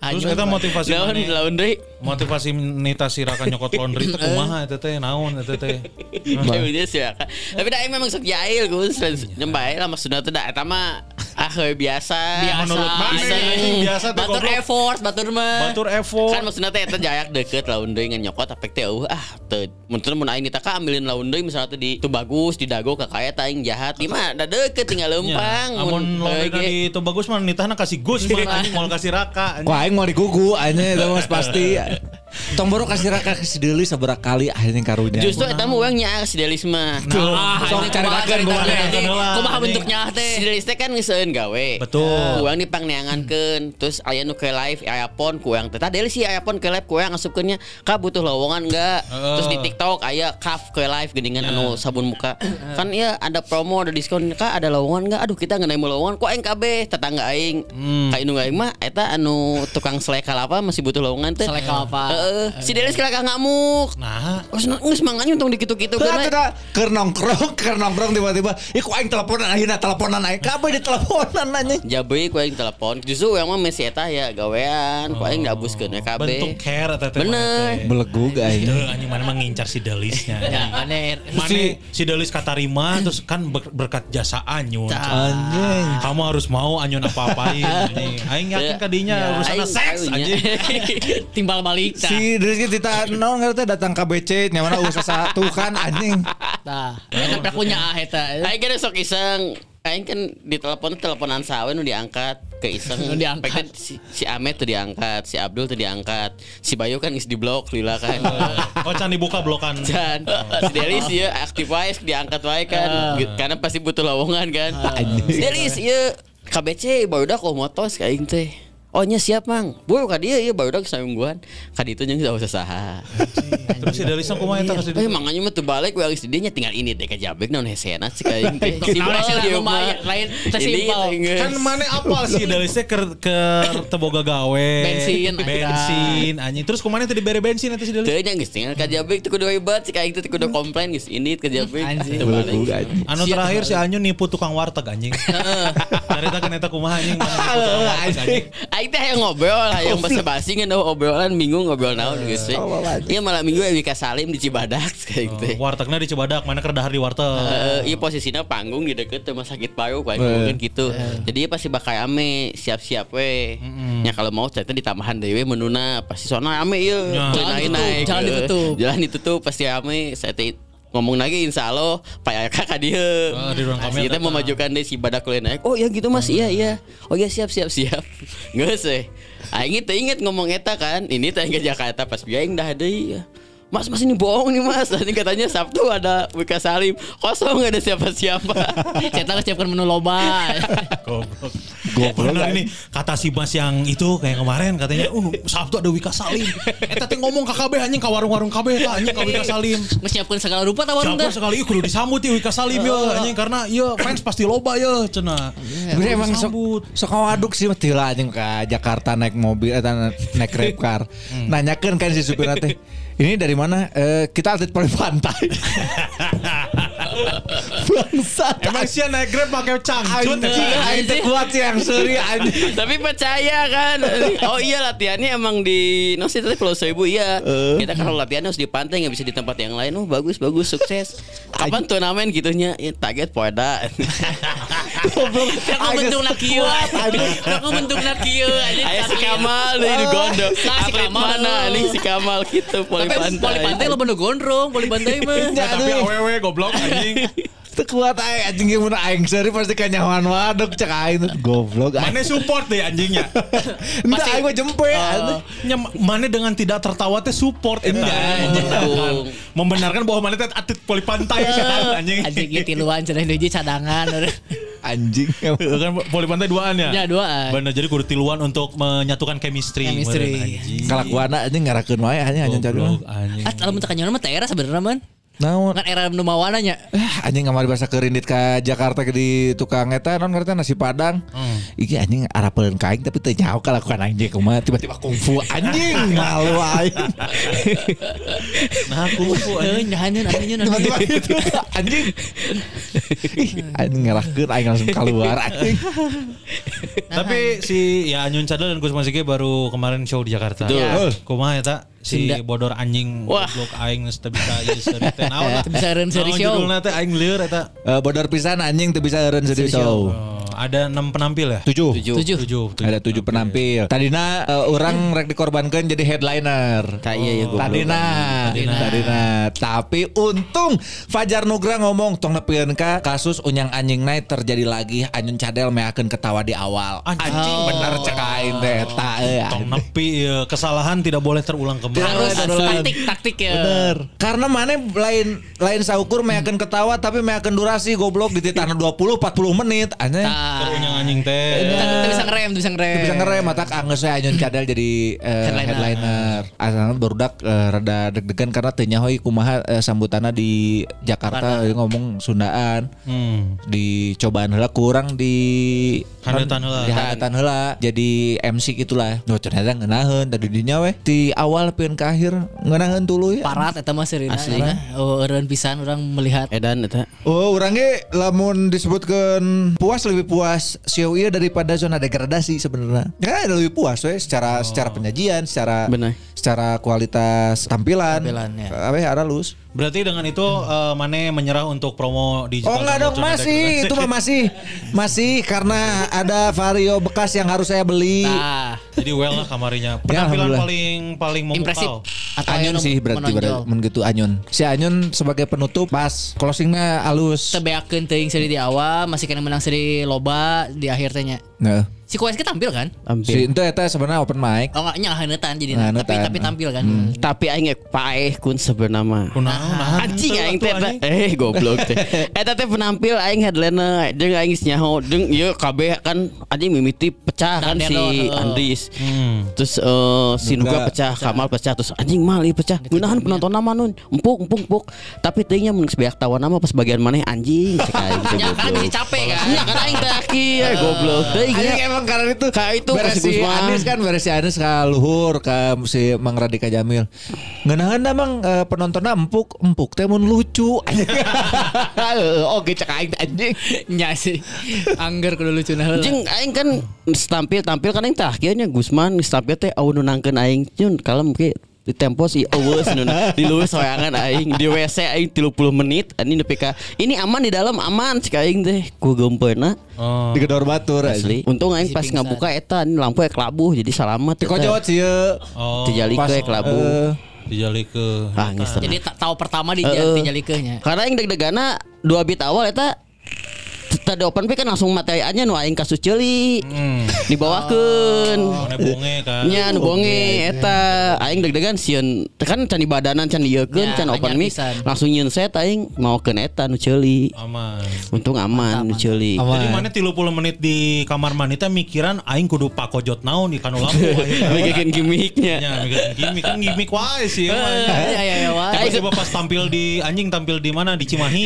Terus kita motivasi Naon mana? laundry? Motivasi Nita Siraka nyokot laundry itu kumaha eta teh naon eta teh. Tapi dia sih ya. Tapi dah memang sok jahil Gus. Nyembah lah maksudnya tuh dah eta mah ah biasa. Biasa. Menurut mana biasa Batur effort, batur mah. Batur effort. Kan maksudnya teh eta jayak deket laundry ngan nyokot apek teh eueuh ah teu mun mun aing ditaka ambilin laundry misalnya teh di tu bagus di dago ka kaya aing jahat. Gimana da deket tinggal lempang. Ya, Amun mun laundry heuh ge. di itu bagus mah nitahna kasih Gus mah anjing mau kasih Raka. Ku aing mau digugu anjing itu mas pasti. Tong baru kasih raka kasih deuli sabaraha kali anjing karunya. Justru eta mah urang nyaah si Delis mah. Ah, sok ini cari kumaha rakeun, kumaha. Kumaha anjing. bentuknya Si teh? Delis teh kan ngeuseueun gawe. Betul. Kurang dipangneangankeun terus aya nu ke live aya pon kurang teh tadi sih aya pon ke live kurang asupkeunnya ka butuh lowongan enggak terus di TikTok aya kaf ke live geningan anu sabun muka kan ya ada promo ada diskon ka ada lowongan enggak aduh kita ngeunai lowongan kok aing kabeh tetangga aing ka indung aing mah eta anu tukang selekal apa masih butuh lowongan teh Selekal apa? Heeh. si Delis kira ngamuk Nah, Terus geus manganya untung dikitu-kitu kan ada keur nongkrong, keur nongkrong tiba-tiba, "Ih ku aing teleponan ayeuna teleponan aing kabeh di teleponan anjing." Jabe ku aing telepon justru yang mah mesi eta ya gawean ku aing dabuskeun we kabeh bentuk care eta teh. Bener. Belegug aing. Anjing mana mah ngincar si Delisnya. Ya, aneh. Mana si Delis kata Rima terus kan ber- berkat jasa Anyun. Anjing. Kamu harus mau Anyun apa-apain. Aing yakin kadinya urusan seks anjing. Timbal balik. Si Rizky Tita ngarana teh datang ke BC nya mana usaha satu kan anjing. Tah. Eta pelakunya ah eta. Aing kan sok iseng. Aing kan di telepon teleponan sawe nu diangkat ke iseng. Nu diangkat. Si, si Amet tuh diangkat si Abdul tuh diangkat si Bayu kan is di blok lila kan. Oh can dibuka blokan. dan si Delis ya aktif wae diangkat wae kan. Gitu, karena pasti butuh lowongan kan. Si Delis ya KBC baru dah kok motos ka aing teh Oh nya siap mang Bu ka dia ya baru dah kesangguan Ka ditu jeung usah saha Terus si Delisnya kumaha eta kasih Eh manganya mah tuh balik we geus didinya tinggal ini deh ka jabek naon hesena sih ka aing teh. Simpel sih lah, dia lumayan. mah. Lain teh Ini simpel. teh geus. Kan mana apal sih Delisnya ke ke teboga gawe. Bensin, bensin anjing. Terus ke mana tadi bere bensin nanti si? Teu nya geus tinggal ka jabek teu kudu hebat sih ka aing teh teu kudu komplain geus ini ka jabek. Anjing. Teu balik. Belegug anjing. Anu terakhir si Anyu nipu tukang warteg anjing. Cerita kan eta kumaha anjing anjing. Teh hayang ngobrol, hayang basa-basi ngan obrolan bingung ngobrol naon geus we. Iya malam minggu Ewika Salim di Cibadak kayak gitu. Wartegnya di Cibadak, mana keur dahar di warteg. Eh, iya posisinya panggung di deket rumah sakit paru kan mungkin gitu. Jadi pasti bakal ame siap-siap we. Ya kalau mau cerita di tambahan dewe menuna pasti soalnya ame Ya. iya. Jalan Naik- ditutup, naik, jalan eh. ditutup. Jalan ditutup pasti ame saya ngomong lagi insya Allah Pak kakak dia Oh, di ruang kamera kita memajukan deh si badak naik. Oh ya gitu mas. Iya iya. Oh ya siap siap siap. Nggak sih. Aing teh inget ngomong eta kan. Ini teh ke Jakarta pas biaing dah deh Mas, mas ini bohong nih mas Tadi katanya Sabtu ada Wika Salim Kosong gak ada siapa-siapa Cetak harus siapkan menu loba. Goblok. Goblok, Bener anjing. ini kata si Mas yang itu kayak kemarin katanya, "Uh, Sabtu ada Wika Salim." Eta teh ngomong ka KB anjing ka warung-warung KB anjing ka Wika Salim. Nyiapkeun segala rupa tawaran Siapa teh. sekali ieu kudu disambut ya Wika Salim ya anjing karena ieu fans pasti loba ya cenah. Gue emang disambut. sok sok waduk sih mesti lah anjing ke Jakarta naik mobil atau naik grab car. Nanyakan kan si supir teh. Ini dari mana? Eh, kita atlet poli pantai. Bangsat. Emang sih naik Grab pakai cangcut. Aing teh kuat sih yang anjing. Tapi percaya kan? Oh iya latihannya emang di No sih tadi Pulau Seribu iya. Kita kalau latihan harus di pantai nggak bisa di tempat yang lain. Oh bagus bagus sukses. Kapan turnamen gitunya? Ya, Target poeda. Aku bentuk nak kieu. Aku bentuk nak kieu anjing. Ayah si Kamal di Gondo Nah, si Kamal mana nih si Kamal gitu Poli pantai. poli pantai lo bener gondrong, poli pantai mah. Ya, tapi awewe goblok anjing. Teu kuat aing anjing gimana aing seri pasti kanyawan waduk cek aing goblok. Mana support deh anjingnya. Entah aing mah jempe anjing. Nya, mana dengan tidak tertawa teh support eta. Anjing. Betul. Membenarkan bahwa mana teh atlet poli pantai setan anjing. Anjing gitu tiluan cenah hiji cadangan. Anjing. kan poli pantai duaan ya? Ya, duaan. Bener jadi kudu tiluan untuk menyatukan chemistry. Chemistry. Kalakuana anjing ngarakeun wae anjing anjing cari. Goblok, anjing. Ah, kalau mentekan nyawa mah teras sebenarnya man. Naon? Kan era nu mawananya. Eh, anjing kamari bahasa kerindit ke Jakarta ke di tukang eta non ngerti nasi padang. Iki anjing arapeleun ka aing tapi teu nyaho kalakuan anjing kumaha tiba-tiba kungfu anjing malu aing. Nah, kumpul Eh, nyahaneun anjing Tiba-tiba gitu anjing. Anjing ngerahkeun aing langsung keluar anjing. Tapi si ya Anyun Cadel dan Gus Masike baru kemarin show di Jakarta. Betul. Kumaha eta si Sunda. bodor anjing Wah. goblok aing geus teu bisa ieu seri teh naon lah. Teu bisa eureun seri show. Judulna teh aing lieur eta. Eh, bodor pisan anjing teu bisa eureun sedih show. Oh, ada 6 penampil ya? Tujuh. Tujuh. Tujuh. Ada tujuh penampil. Tadina eh, orang rek dikorbankan jadi headliner. Iya ya goblok. Tadina, Tadina. Tapi untung Fajar Nugra ngomong tong nepieun ka kasus unyang anjing naik terjadi lagi anyun cadel meakeun ketawa di awal. Anjing. bener cek aing teh eta euy. Tong nepi kesalahan tidak boleh terulang kembali. Harus Bener. taktik taktik ya. Bener. Karena mana lain lain saukur meakeun ketawa tapi meakeun durasi goblok di titana 20 40 menit anjing. Nah, Terunyang anjing teh. Teu bisa ngerem, bisa ngerem. Bisa ngerem mata anggeus we anyun cadel jadi eh, Headliner. headliner. Asalna barudak eh, rada deg-degan karena teu nyaho ieu kumaha eh, sambutanna di Jakarta ngomong Sundaan. Hmm. Dicobaan heula kurang di Handeutan heula. Di heula jadi MC gitulah. No ternyata ngeunaheun tadi dinya we di awal pieun ke akhir ngeunaheun tuluy. Parat eta mah serina. Asli. ya. Oh, eureun pisan orang melihat Edan eta. Oh, orangnya lamun disebutkan puas lebih puas show ieu daripada zona degradasi sebenarnya. Ya lebih puas we secara secara penyajian, secara Bener. Secara kualitas tampilan. Tampilan, ya. Apa ya halus. Berarti dengan itu eh, Mane menyerah untuk promo digital. Oh enggak dong masih itu mah masih masih karena ada vario bekas yang harus saya beli. Nah, Jadi well lah kamarinya. Ya, Penampilan alhamdullah. paling paling impresif memukau. atau Anyun sih berarti menonjol. berarti men gitu Anyun. Si Anyun sebagai penutup pas closingnya halus. Tebeakeun teuing seri di awal, masih kena menang seri loba di akhir teh nya. Nah, Si Kueski tampil kan? si Hampir. itu eta sebenarnya open mic. Oh enggak nya hanetan jadi Nah, tapi tapi tampil kan. Tapi aing paeh kun sebenarnya mah. Kunaon nah. Anjing aing teh anjing. eh goblok teh. Eta teh penampil aing headliner jeung aing geus nyaho jeung ieu kabeh kan anjing mimiti pecah kan si. Andris. Hmm. Terus eh, si Nuga. Pecah, Kamal pecah terus anjing mal ieu pecah. Ngeunahan penonton nama nun. Empuk empuk empuk. Tapi teuingnya mun beak tawa nama pas bagian maneh anjing cek aing teh Ya kan capek kan. Nya kan aing teh goblok. Teuing emang karena itu Kayak itu beres kasih si Gusman. Anis kan beres si Anis ke luhur ke si Mang Radika Jamil. Ngeunaheun da mang eh, penontonnya empuk empuk teh mun lucu. Oke cek aing anjing. Nya sih. Angger kudu lucu nah. Jeung aing kan tampil tampil kan aing teh akhirnya Gusman tampil teh au nu nangkeun aing Jun kalem ke di tempo si eueus nu di luar soyangan aing. Di WC aing 30 menit. Ini nepi ka ini aman di dalam aman cik aing teh. Ku gempeuna Oh. Di gedor batur asli. Untung aing pas ngabuka eta ini lampu ek labuh jadi selamat Di kojot sih. Oh. dijali Pas, ke ek labuh eh, Dijali ke ah. Jadi tak tahu pertama di Heeh. dijalikeunnya. karena aing deg-degana dua bit awal eta tadi open pick kan langsung materi aja nu aing kasus ceuli Hmm. dibawakeun Mana bonge kan. nya nu bonge eta aing deg-degan sieun kan can di badanan can dieukeun can open mic langsung nyeun set aing maokeun eta nu ceuli Aman. untung aman nu ceuli Aman. Jadi mana 30 menit di kamar mandi teh mikiran aing kudu pakojot naon di kanu lampu akhirnya. bikin gimmicknya Ya, mikirin gimmick kan gimmick wae sih. Ya ya ya wah. Tiba-tiba pas tampil di anjing tampil di mana di Cimahi.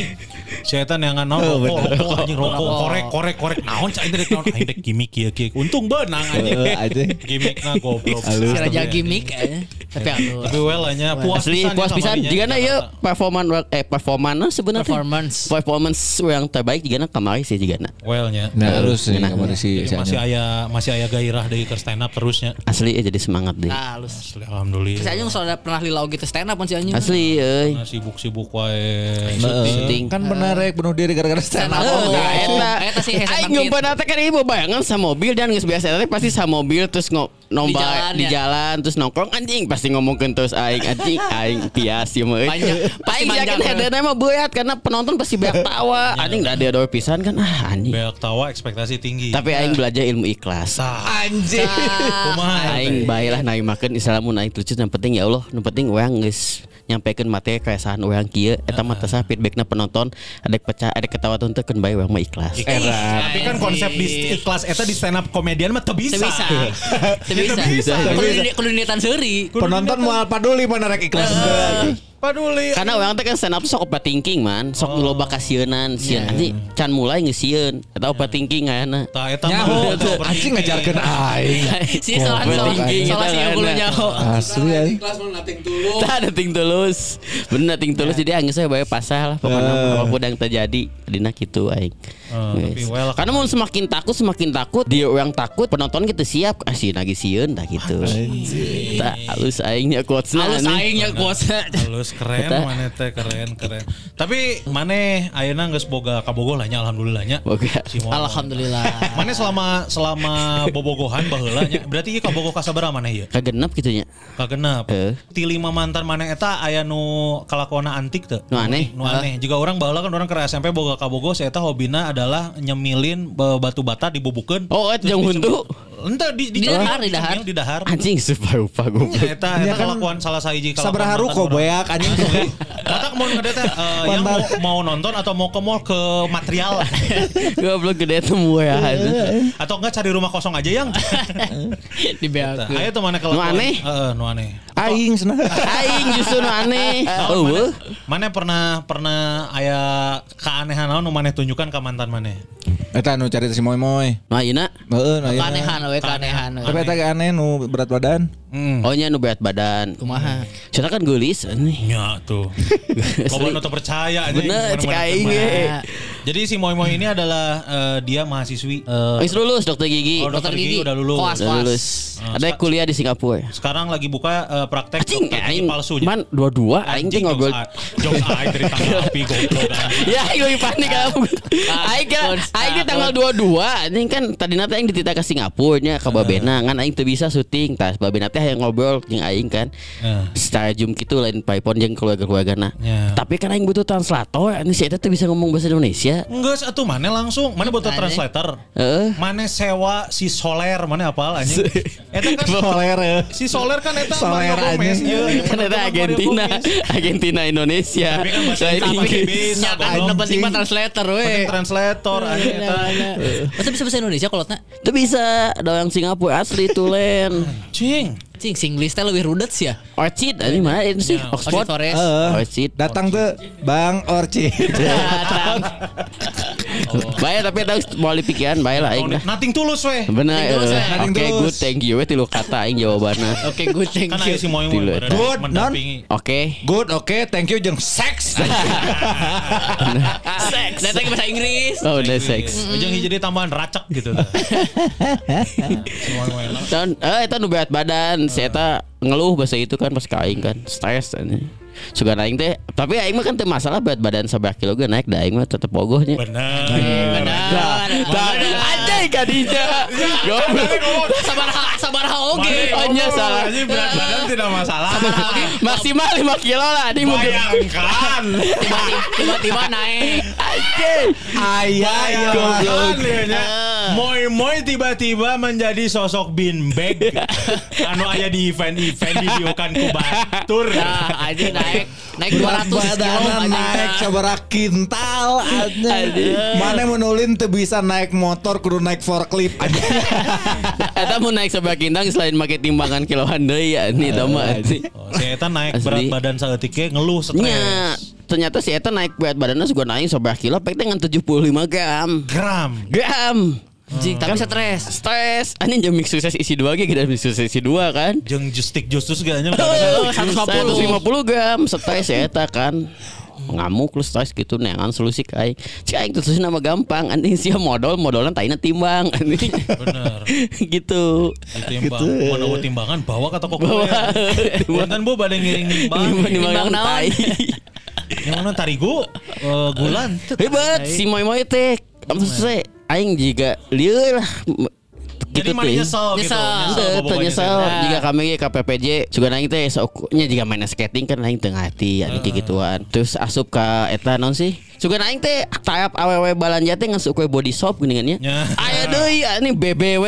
Setan yang rokok, rokok anjing rokok, korek korek korek naon cai teh naon aing teh gimmick kieu kieu. Untung beunang anjing. Eh, anjing. Gimmickna goblok. Si Raja gimmick eh. Tapi anu Tapi well nya puas asli ya puas pisan di jigana ieu Jakarta. performan eh performana sebenarnya performance. performance yang terbaik jigana kamari sih jigana Well nya. Nah, terus sih Nah, kemarin si Jadi si masih aya masih aya gairah dari ke stand up terusnya. asli ya jadi semangat deh Nah, halus. Alhamdulillah. Anjing soalnya pernah lilau gitu stand up pun si Anjing. asli euy Nah, sibuk-sibuk wae. syuting Kan benar rek bunuh diri gara-gara stand up. Eta Eta sih Aing teh kan ibu bayangan sa mobil dan geus biasa teh pasti sa mobil terus ngo nomba Di jalan, di ya? jalan terus nongkrong anjing pasti ngomongkeun terus aing anjing aing pias ieu mah. Pasti Aing yakin headena mah beuyat karena penonton pasti banyak tawa. Anjing da ada dua pisan kan ah anjing. Banyak tawa ekspektasi tinggi. Tapi aing belajar ilmu ikhlas. Anjing. Kumaha Aing bae lah naik makan islamun aing lucu yang penting ya Allah nu penting weang geus nyampaikan materi keresahan weang kieu eta mah teh feedbackna penonton ada pecah ada ketawa tuh teu bae weang mah ikhlas. Tapi kan konsep di kelas eta di stand up komedian mah teu bisa. Teu bisa. Teu bisa. bisa. Kudu niatan seuri. Penonton mau paduli mana rek ikhlas. Paduli. Karena orang teh kan stand up sok overthinking man, sok Oh. loba kasieun sieun nanti can mulai ngesieun eta overthinking aya Tah eta mah anjing ngajarkeun aing. Si salah Overthinking salah si kan. unggul nyaho. Asli ya. Tah ada ting tulus. Bener ting tulus jadi angin saya bae pasah lah pokoknya apa pun yang terjadi dina kitu aing. Tapi Guys. well, Karena mau semakin takut semakin takut dia orang takut penonton kita siap kasih lagi sieun dah gitu. Tak halus aingnya quotesna Halus aingnya kuasa. Halus keren mana teh keren keren. Tapi mana ayeuna geus boga kabogoh lah nya alhamdulillah nya. Boga. Alhamdulillah. Mana selama selama bobogohan baheula nya. Berarti ieu kabogoh kasabaraha mana ieu? Kagenep gitu nya. Kagenep. Eh. Ti lima mantan mana eta aya nu kalakuana antik teu? Nu aneh. Nu aneh. Juga orang baheula kan orang ke SMP boga kabogoh saya eta hobina adalah nyemilin be- batu bata dibubukeun. Oh, et jeung huntu. Ente di di, Di dahar, di dahar. di dahar. Anjing supaya-upaya goblok. Eta Nya eta kan kelakuan salah sahiji kelakuan Sabraha mantan ruko boyak anjing. Mata mau ngede teh eh, yang mau, mau nonton atau mau ke mall ke material Goblok gede temu ya. atau enggak cari rumah kosong aja yang Di beak. ayo tuh mana kalau Nu aneh? Heeh, nu aneh. Aing cenah. Aing justru nu aneh. Mana, mana pernah pernah aya keanehan naon nu maneh tunjukkan ke mantan maneh? Eta nu cari si moy moy. Nah, ayeuna Heeh, nah ieu. Keanehan we keanehan. we. Tapi eta ge aneh nu berat badan. Hmm. Oh nya nu berat badan. Kumaha? Saya kan gelis nih. Ya tuh. Kau nu teu percaya anjing. Bener, cek aing. Jadi si Moy Moy ini adalah eh, dia mahasiswi eh, Wis lulus dokter gigi. Oh, Dokter gigi. udah lulus. Koas, Udah koas. lulus. Ah, Ada kuliah di Singapura. sekarang lagi buka eh, praktek Anjing, dokter gigi aing palsu. man dua-dua aing teh ngobrol. Jokes aing dari tanggal api goblok. Ya, aing lagi panik kamu. Aing kan aing tanggal 22, anjing kan tadi nanti aing dititah ke Singapura nya ke Babena, kan aing teu bisa syuting. Tas Babena teh yang ngobrol jeung aing kan. Eh. Secara Zoom gitu lain paipon jeung keluarga-keluargana. Ya. Tapi kan aing butuh translator, ini si eta teu bisa ngomong bahasa Indonesia. Enggak, atuh mana langsung. Mana butuh translator. Heeh. Mana sewa si Soler, mana apal anjing. Eta kan Soler ya. si Soler kan eta Soler Gomez. Iya, iya, Kan Mario Argentina. Argentina Indonesia. Tapi kan Lain Inggris Inggris. bisa. Ya kan penting mah translator we. Penting translator anjing eta. Masa bisa bahasa Indonesia kolotna? Itu bisa, ada yang Singapura asli tulen. Cing. Cing Singlish teh lebih rudet sih ya. Orchid, ini mana itu sih? Ya, Oxford. Orchid Forest. Heeh. Orchid. Datang tuh Bang Orci. Datang. Baik tapi tahu mau pikiran baik lah aing dah. Nothing tulus weh. Benar. Eh, eh. Oke, Nothing tulus. good. Thank you. We tilu kata aing jawabannya. Oke, good thank Kan you. aya si Moy Moy Tilu. berada Good, mendampingi. Oke. Good, oke, thank you jeung seks. Seks. Datang bahasa Inggris. Oh, udah seks. Ujung jadi tambahan racak gitu. Si. Dan eh itu nu berat badan, saya eta ngeluh bahasa itu kan pas ka aing kan, stres ini. Suga aing teh, tapi aing mah kan teu masalah berat badan sabar kilo ge naik da aing mah tetep ogohnya. Benar. Benar. Anjay kadija. Goblok. Sabar sabar oge. Oh, nya salah. Anjing berat badan tidak masalah. Maksimal 5 kilo lah ini mungkin. Bayangkan. Tiba-tiba naik. Anjay. Ayah, ya. Nya. Moy Moy tiba-tiba menjadi sosok bin bag anu aya di event-event di diokan ku batur. Nah, aja naik naik 200 Berat kilo naik sabaraha kintal anjing. Mana menulin teu bisa naik motor kudu naik forklift anjing. Eta mau naik sebelah kintang selain pakai timbangan kiloan deui ya ini tah mah. Oh, si Eta naik berat badan saeutik ngeluh stres. Nya, ternyata si Eta naik berat badannya juga naik sebelah kilo, pek dengan 75 gram. Gram. Gram. Anjing, tapi stres. Stres. Anjing jam mix sukses isi dua ge kita mix sukses isi dua kan. Jeung justik justus gaknya Oh, 150. 150 gram stres ya Eta kan. Ngamuk lu stres gitu neangan solusi kai cik aing tuh nama gampang anjing sia modal modalan taina timbang anjing Bener. gitu Ditimbang. Mau nawa timbangan bawa ke toko kue. Dan bu pada ngiring nimbang. Nimbang naon? Yang mana tarigu? Eh, gulan. hebat si moy moy teh kamu aing juga lieu lah Jadi mana teh. nyesel gitu. Nyesel. Boboganya penyesal teh. jika kami KPPJ juga naing teh soknya jika main skating kan naing teu hati anu kayak gituan. Terus asup ka eta naon sih? Juga naing teh tahap awewe balanja teh ngasuk body shop geuningan nya. Ya. Aya deui ini BBW.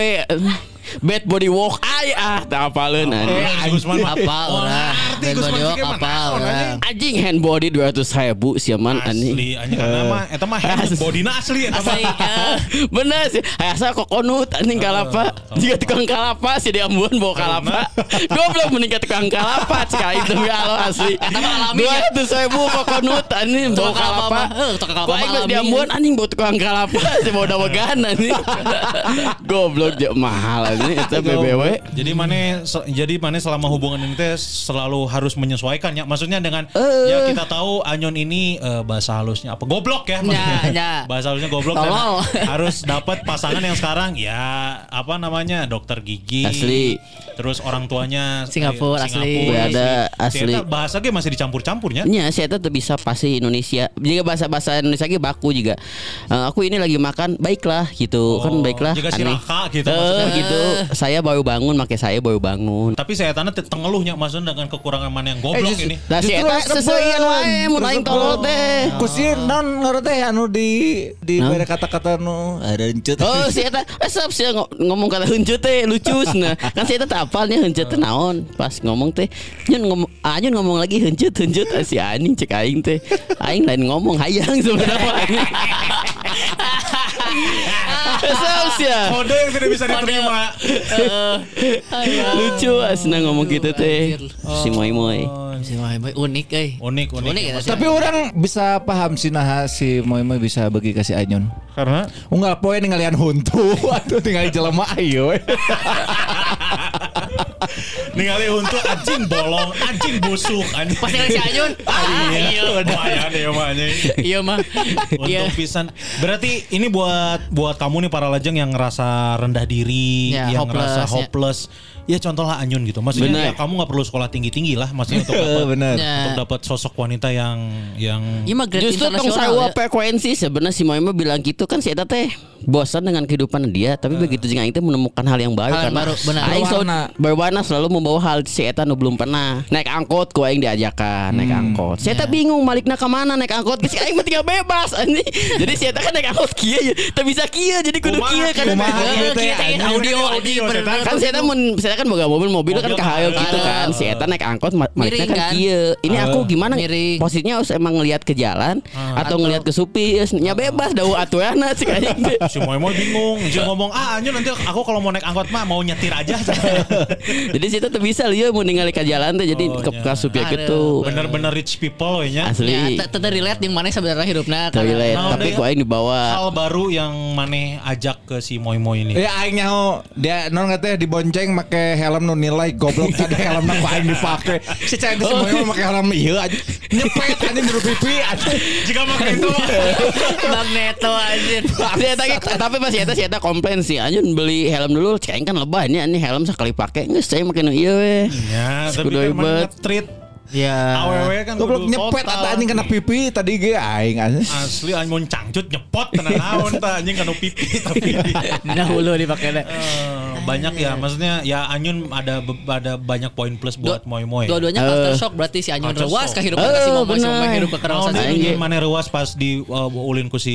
Bad body walk ay ah tak apaleun anjing. Eh, Gusman. Apa orang? Bad body sih walk apa orang? Anjing hand body 200 ribu siaman anjing. Asli, anjing karena mah eta mah hand bodina asli eta mah. Asli, eh. Bener sih, asa kokonut anjing kalapa. Jika tukang kalapa sih dia ambuan bawa kalapa. Goblok meningkat tukang kalapa sekali demi Allah asli. Eta mah alami, Dua ya. ratus ribu kokonut anjing bawa kalapa eh, tukang kalapa alami. dia ambuan anjing bawa tukang kalapa sih bawa dawegan anjing. Goblok mahal anjing eta BBW. Jadi mana jadi mana selama hubungan ini teh selalu harus menyesuaikan ya. Maksudnya dengan Eh. ya kita tahu Anyon ini eh, bahasa halusnya apa goblok ya. Ya, maksudnya. ya. Bahasa halusnya goblok dan harus dapat pasangan yang sekarang ya apa namanya dokter gigi. Asli. Terus orang tuanya Singapura, eh, asli. Wih, ada, asli. eta bahasa ge masih dicampur-campurnya. Nya saya tetap bisa pasti Indonesia. Jika bahasa bahasa Indonesia ge baku juga. Eh, aku ini lagi makan, baiklah gitu. kan Oh, baiklah. jika si aneh. Raka gitu maksudnya. gitu. Saya baru bangun, makanya saya baru bangun. Tapi saya tanya tengeluhnya maksudnya dengan kekurangan mana yang goblok justru- ini. Nah, si eta banget. wae mun Resep tolol teh. Kusin non ngerti anu di di Nah. bere kata-kata nu ada encut. Oh, si eta eh, sap sih ngo- ngomong kata huncut teh lucu nah. Kan si eta tak apalnya huncut teh naon. Pas ngomong teh nyun ngomong anyun ngomong lagi huncut Ah, si anjing cek aing teh. Aing lain ngomong hayang sebenarnya anjing. Sap sih ya. Kode yang tidak bisa diterima. Lucu asna ngomong gitu teh. Si moy moy. Si Moy Moy unik euy. Unik, unik. Unik ya. Tapi orang bisa paham sih nah si Moy Moy bisa bagi kasih Anyun. Karena Unggal poe ninggalian huntu. Aduh tinggal jelema ayo. ningali untuk anjing bolong, anjing busuk, anjing. Pasti kali si Anyun. Ah, iya. Lumayan ya mah anjing. Iya mah. Iya. Untuk pisan. Berarti ini buat buat kamu nih para lajeng yang ngerasa rendah diri, Ya, yang hopeless, ngerasa ya. hopeless. Ya contoh lah Anyun gitu. Maksudnya Bener. ya, kamu nggak perlu sekolah tinggi-tinggi lah maksudnya untuk dapat Bener. Ya. untuk dapat sosok wanita yang yang Iya mah Justru tong sawa ya. frekuensi sebenarnya si Moy mah bilang gitu kan si eta teh bosan dengan kehidupan dia tapi begitu jeung aing teh menemukan hal yang baru Hal yang karena baru, benar. aing Berwarna. berwarna selalu membawa hal si eta nu belum pernah. Naik angkot ku aing diajakan naik angkot. Si eta bingung malikna ka mana naik angkot si aing tinggal bebas anjing. Jadi si eta kan naik angkot kieu ya teu bisa kieu jadi kudu kieu kan gitu ya, audio Audio, kan saya mun saya kan boga mobil mobil kan kahayo gitu ada. kan. Si eta naik angkot ma- malikna kan kan? kieu. Ini aku gimana? Miring. posisinya harus emang ngelihat ke jalan atau Atau- ngelihat ke supir nya bebas dawu aturanna sih kayak gitu si Moy Moy bingung, dia ngomong ah Anyun nanti aku kalau mau naik angkot mah mau nyetir aja. jadi situ tuh bisa lieu mun ningali ke jalan teh jadi Oh, ke ke supir gitu Bener-bener rich people we nya. asli Ya, te- te- relate yang mana sebenarnya hidupnya toilet Nah, tapi ku ya. aing dibawa Hal baru yang maneh ajak ke si Moy Moy ini. Ya aing nyaho dia non katanya dibonceng make helm nu nilai goblok tadi helm ku aing dipake. Si cai si Moy Moy make helm ieu aja. Nyepet anjing buru pipi anjing. Jika makan itu Magneto anjir. Si eta ge- tapi pas eta si eta komplain sih anjun beli helm dulu cek aing kan lebah ini ini helm sekali pakai geus saya make nu ieu we Ya, tapi kan nge-treat Ya. awewe kan Goblok nyepet atau anjing kena pipi tadi ge aing. Asli anjing mau cangcut nyepot tenan naon tah anjing kena pipi tapi Dahulu dipakai deh. Eh, banyak ya maksudnya ya Anyun ada ada banyak poin plus buat Moy Moy. Dua-duanya Eh. culture shock berarti si Anyun rewas kehidupan Eh, kasih mama si bener. mama hidup ke Naon kerausan dia si ini maneh rewas pas di uh, ulin ku si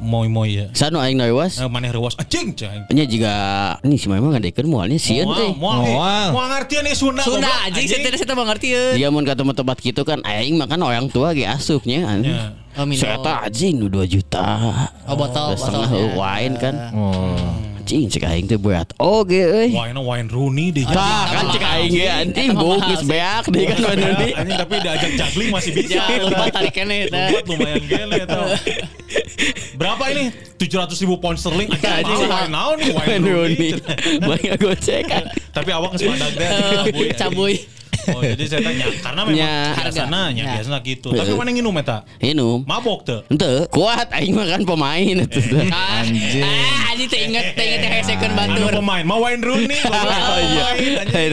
Moy Moy ya. sanu aing nawas Eh, maneh rewas anjing cai. nya juga ini si memang ngadekeun moalnya sieun teh Moal, moal, Moal. moal ngartian nih Sunda. Sunda anjing saya tidak saya mengerti ya. dia mun ka tempat-tempat gitu kan aing makan orang tua ge asupnya anjing Ya. Oh. Saya anjing nu 2 juta. Oh, botol, Dua setengah botolnya. wine kan. Oh. Anjing cek aing teh berat. Oke euy. Wine wine Rooney deh. Tah kan cek aing ge anjing Eta buk mahal geus sih. beak deui kan mana deui. Anjing tapi diajak juggling masih bisa. Ya, lupa tarikannya eta. Lupa lumayan gele tau. Berapa ini? 700 ribu pound sterling. Anjing Anjing. mahal wine naon nih wine Wine Rooney. Rooney. Banyak gocek kan. Tapi awak geus badag deh cabuy. Eh. Oh, jadi saya tanya karena memang Nya. biasanya nya Ya. biasanya gitu. Tapi mana nginum eta? Minum. Mabok tuh. Henteu, kuat aing mah kan pemain itu. Ah, Anjing. Ah, anjing teh inget teh inget teh second Anu batur. pemain, mau wine Rooney. Oh iya.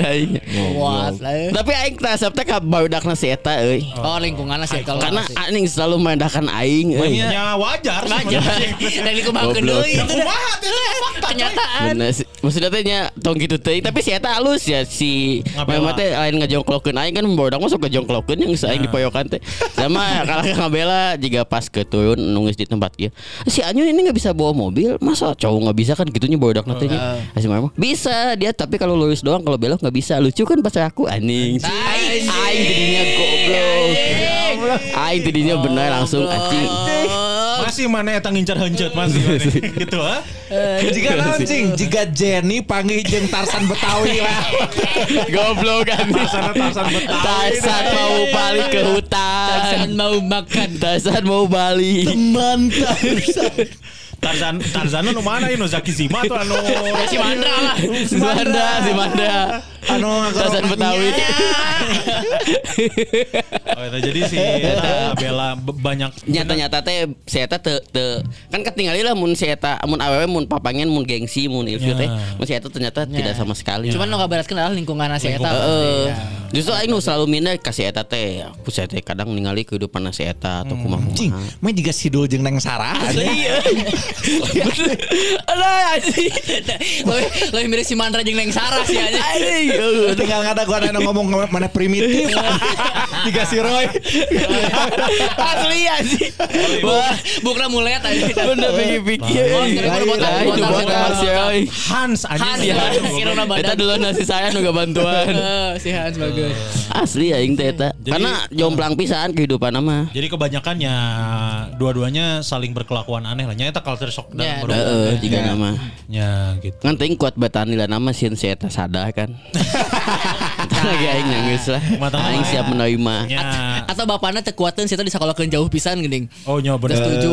Aing. Kuat lah. ya. Tapi aing tasap teh ka baudakna si eta euy. Oh lingkungan sih kalau Karena aing selalu mendahkan aing euy. Ya wajar. aja. Dan dikumahakeun Goblok. deui Ya itu dah. kumaha teh itu fakta. Kenyataan. Maksudnya teh nya tong gitu teh tapi si eta halus ya si. Mama teh lain ngejong ngejongklokeun aing kan bodak mah sok ngejongklokeun yang Nah. saing di poyokan teh. Sama kalau ngabela jika pas ke turun nunggu di tempat ieu. Si Anyun ini nggak bisa bawa mobil, masa cowok nggak bisa kan gitunya bodak nanti nya. Si Mama bisa dia tapi kalau lurus doang kalau belok nggak bisa. Lucu kan pacar aku anjing. Aing tadinya goblok. Aing tadinya bener langsung anjing. Masih mana eta ngincar hencut masih mana. gitu ah. Jika launching, jika Jenny panggil jeung Tarsan Betawi lah. Goblok kan. Tarzan Tarzan Betawi. Tarzan mau balik ke hutan. Tarzan mau makan. Tarzan mau balik. Teman Tarsan. Tarzan Tarzan nu mana ini Zaki Zima atau anu Si Mandra lah. Si Manda. Anu Tarzan Betawi. Oh, eta jadi si eta Bella be- banyak Nyata-nyata teh si eta teu teu kan ketinggalan lah mun si eta mun awewe mun papangen mun gengsi mun ilfil Ya. teh mun si eta ternyata tidak sama sekali. Cuman nu ngabaratkeun adalah lingkungan si eta. Iya. Justru aing nu selalu minda ka si eta teh. Aku si eta ningali ningali kehidupan si eta atau kumaha. Cing, main juga sidul jeung Neng Sarah. Iya. Alah anjing. Lebih mirip si Mandra jeung Neng Sarah sih aja. Anjing. Tinggal ngada gua ada ngomong mana primitif. Tiga si Roy. Asli anjing. Wah, Bukan mulet aja. bener pikir-pikir. Oh. Hans Hans anjing. ya. Irona goblok. Eta dulu nasi saya nu bantuan. Eh, si Hans bagus. Asli aing teh eta. Jadi- Karena jomplang pisan kehidupan mah. Jadi kebanyakannya dua-duanya saling berkelakuan aneh lah. Nya eta culture shock Ya, dalam Heeh, berhubungan. tiga nama. Ya gitu. Ngan teuing kuat batan nila nama sieun si eta sadah kan. Lagi aing nangis lah. Aing siap menerima. Ya. Atau bapaknya tekuatan sih di sekolahkeun jauh pisan geuning. Oh nyo bener. Udah setuju.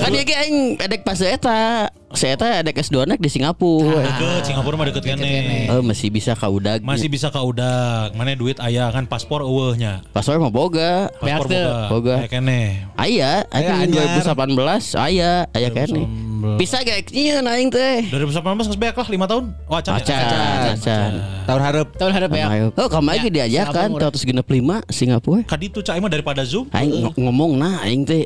Kan dia ge aing edek pas eta. Si eta edek S2 nek di Singapura. Deket Singapura mah deket kene. Oh, masih bisa ka udag. Masih bisa ke udah. Mana duit aya kan paspor eueuhnya. Paspor mah boga. Paspor boga. Boga. Kayak kene. Aya, aya anyar. 2018 aya, aya kene. Bisa ge ieu aing teh. 2019 geus beak lah 5 tahun. Oh acan. ya? Acan, acan. Tahun harap. Tahun harap ya. Ayo. Oh, kamu lagi diajakan Singapura. 365 Singapura. Kaditu cai mah daripada Zoom. Aing ng- ngomong nah aing teh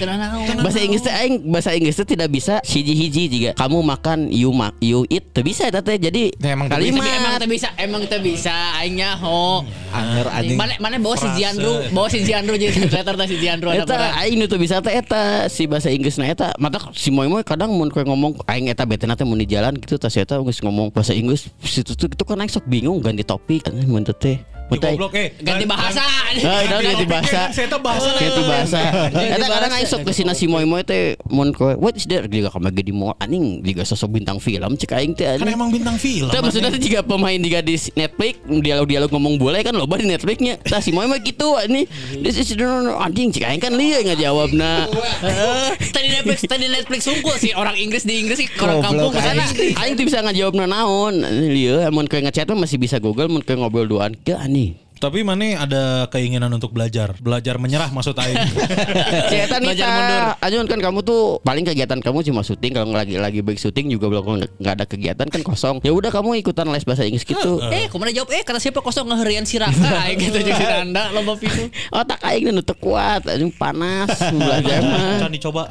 naon. bahasa Inggris teh aing bahasa Inggris teh tidak bisa hiji-hiji jika kamu makan you mak you eat teu bisa eta teh jadi Ya, emang. Tapi emang kalimat teu bisa, emang teu bisa aing nyaho. Anger anjing. Mana mana bawa si. Jiandru, bawa si Jiandru jadi translator teh si Jiandru ada Eta aing nu teu bisa teh eta si bahasa Inggrisna eta mata si moy moy kadang mun ngomong aing eta betena teh di jalan gitu tas eta ngomong bahasa Inggris situ tuh kan aing sok bingung ganti topik teu teh Teh- goblok eh. Ganti bahasa. Ah, itu ganti bahasa. Saya tuh bahasa Ganti bahasa. Eta kadang aing sok kesina si moy moy teh mun kowe what is there juga kamage di mall anjing juga sosok bintang film cek aing teh Kan emang bintang film. Teh maksudnya teh jika pemain juga di Netflix dialog-dialog ngomong boleh kan loba di Netflixnya. Tah si moy mah gitu ini. This is the anjing cek aing kan lieu ngajawabna. Tadi Netflix, tadi Netflix sungkul sih orang Inggris di Inggris sih orang kampung ke sana. Aing teu bisa ngajawabna naon. Lieu mun kowe ngechat mah masih bisa Google mun kowe ngobrol duaan. Ke anjing. Tapi mana ada keinginan untuk belajar, belajar menyerah maksud aing. Eta Belajar mundur. Nita Ajun kan kamu tuh paling kegiatan kamu cuma syuting kalau lagi lagi break syuting juga belum nggak ada kegiatan kan kosong. Ya udah kamu ikutan les bahasa Inggris gitu. Eh, ke mana jawab? Eh, kata siapa kosong ngeherian si Raka? Aing gitu jeung si Nanda lomba pitu. Otak aing nu teu kuat, anjing panas belajar mah. Dicoba.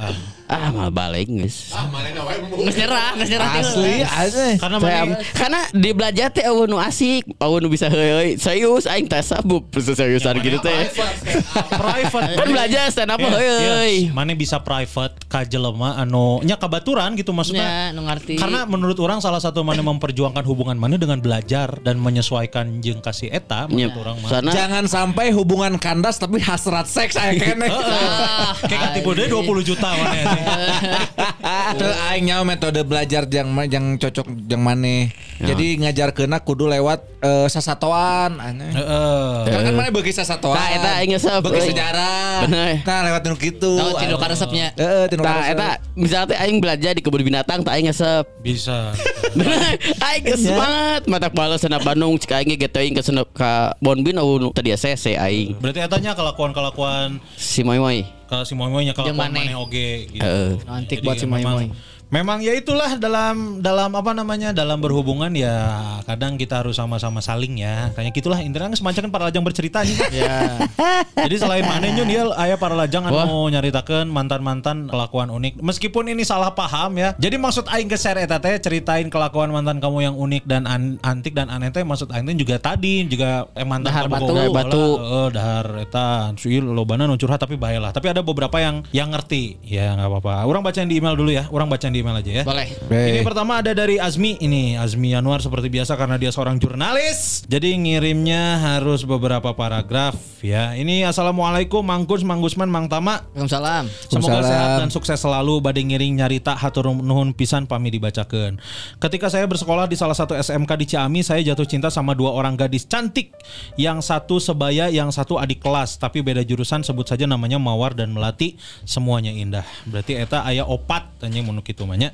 Ah. Ah, malah balik geus. Geus nyerah, geus nyerah. Asli aja. Karena Saya, mana karena di belajar teh eueuh nu asik, eueuh nu bisa heueuy. Serius aing teh sabuk seriusan gitu teh. private. Kan belajar stand up Yes, heueuy. Mana bisa private ka jelema anu nya kabaturan gitu maksudnya. Ya, nu ngarti. Karena menurut orang salah satu mana memperjuangkan hubungan mana dengan belajar dan menyesuaikan jeung kasih eta menurut orang mah. Sana Jangan sampai hubungan kandas tapi hasrat seks aya kene. Ah, Kayak tipe dia 20 juta mana ya. Teu aing nyaho metode belajar yang yang cocok yang maneh. Jadi ngajarkeunna kudu lewat eh, sasatoan aneh. Heeh. Kan kan maneh beuki sasatoan. Tah, eta aing ngesep, Beuki euy. sejarah. Bener. Nah lewat nu kitu. Tahu tinu karesepnya. Heeh, tinu Tah karesep. eta misalnya teh aing belajar di kebun binatang tah aing ngesep. Bisa. Bener, aing semangat mata kepala sana Bandung cek aing ge teuing ke sana ka Bonbin tadi CC aing. Berarti etanya kelakuan-kelakuan Si moy moy. Kalau si moy nya Jeung kelakuan maneh. oge gitu. Heeh. Antik buat si Moy-Moy. Memang ya itulah dalam dalam apa namanya dalam berhubungan ya kadang kita harus sama-sama saling ya. Kayak gitulah intinya semacam kan para lajang bercerita nih. Ya. Jadi selain mana nyun dia aya para lajang anu nyaritakeun mantan-mantan kelakuan unik. Meskipun ini salah paham ya. Jadi maksud aing share eta teh ceritain kelakuan mantan kamu yang unik dan an- antik dan aneh teh maksud aing teh juga tadi juga eh mantan Dahar batu. gogoh Batu. Heeh, dahar eta sih lobana nu curhat tapi bahaya lah. Tapi ada beberapa yang yang ngerti. Ya nggak apa-apa. Orang bacain di email dulu ya. Orang bacain di email aja ya. Boleh. Ini pertama ada dari Azmi ini Azmi Yanuar seperti biasa karena dia seorang jurnalis jadi ngirimnya harus beberapa paragraf ya ini Assalamualaikum Mangkus Mang Gusman Mang Tama Waalaikumsalam. Semoga Waalaikumsalam. sehat dan sukses selalu badai ngiring nyarita hatur nuhun pisan pami dibacakan. Ketika saya bersekolah di salah satu SMK di Ciamis, saya jatuh cinta sama dua orang gadis cantik. Yang satu sebaya, yang satu adik kelas, tapi beda jurusan sebut saja namanya Mawar dan Melati. Semuanya indah. Berarti eta aya opat tanya mun kitu mah nya.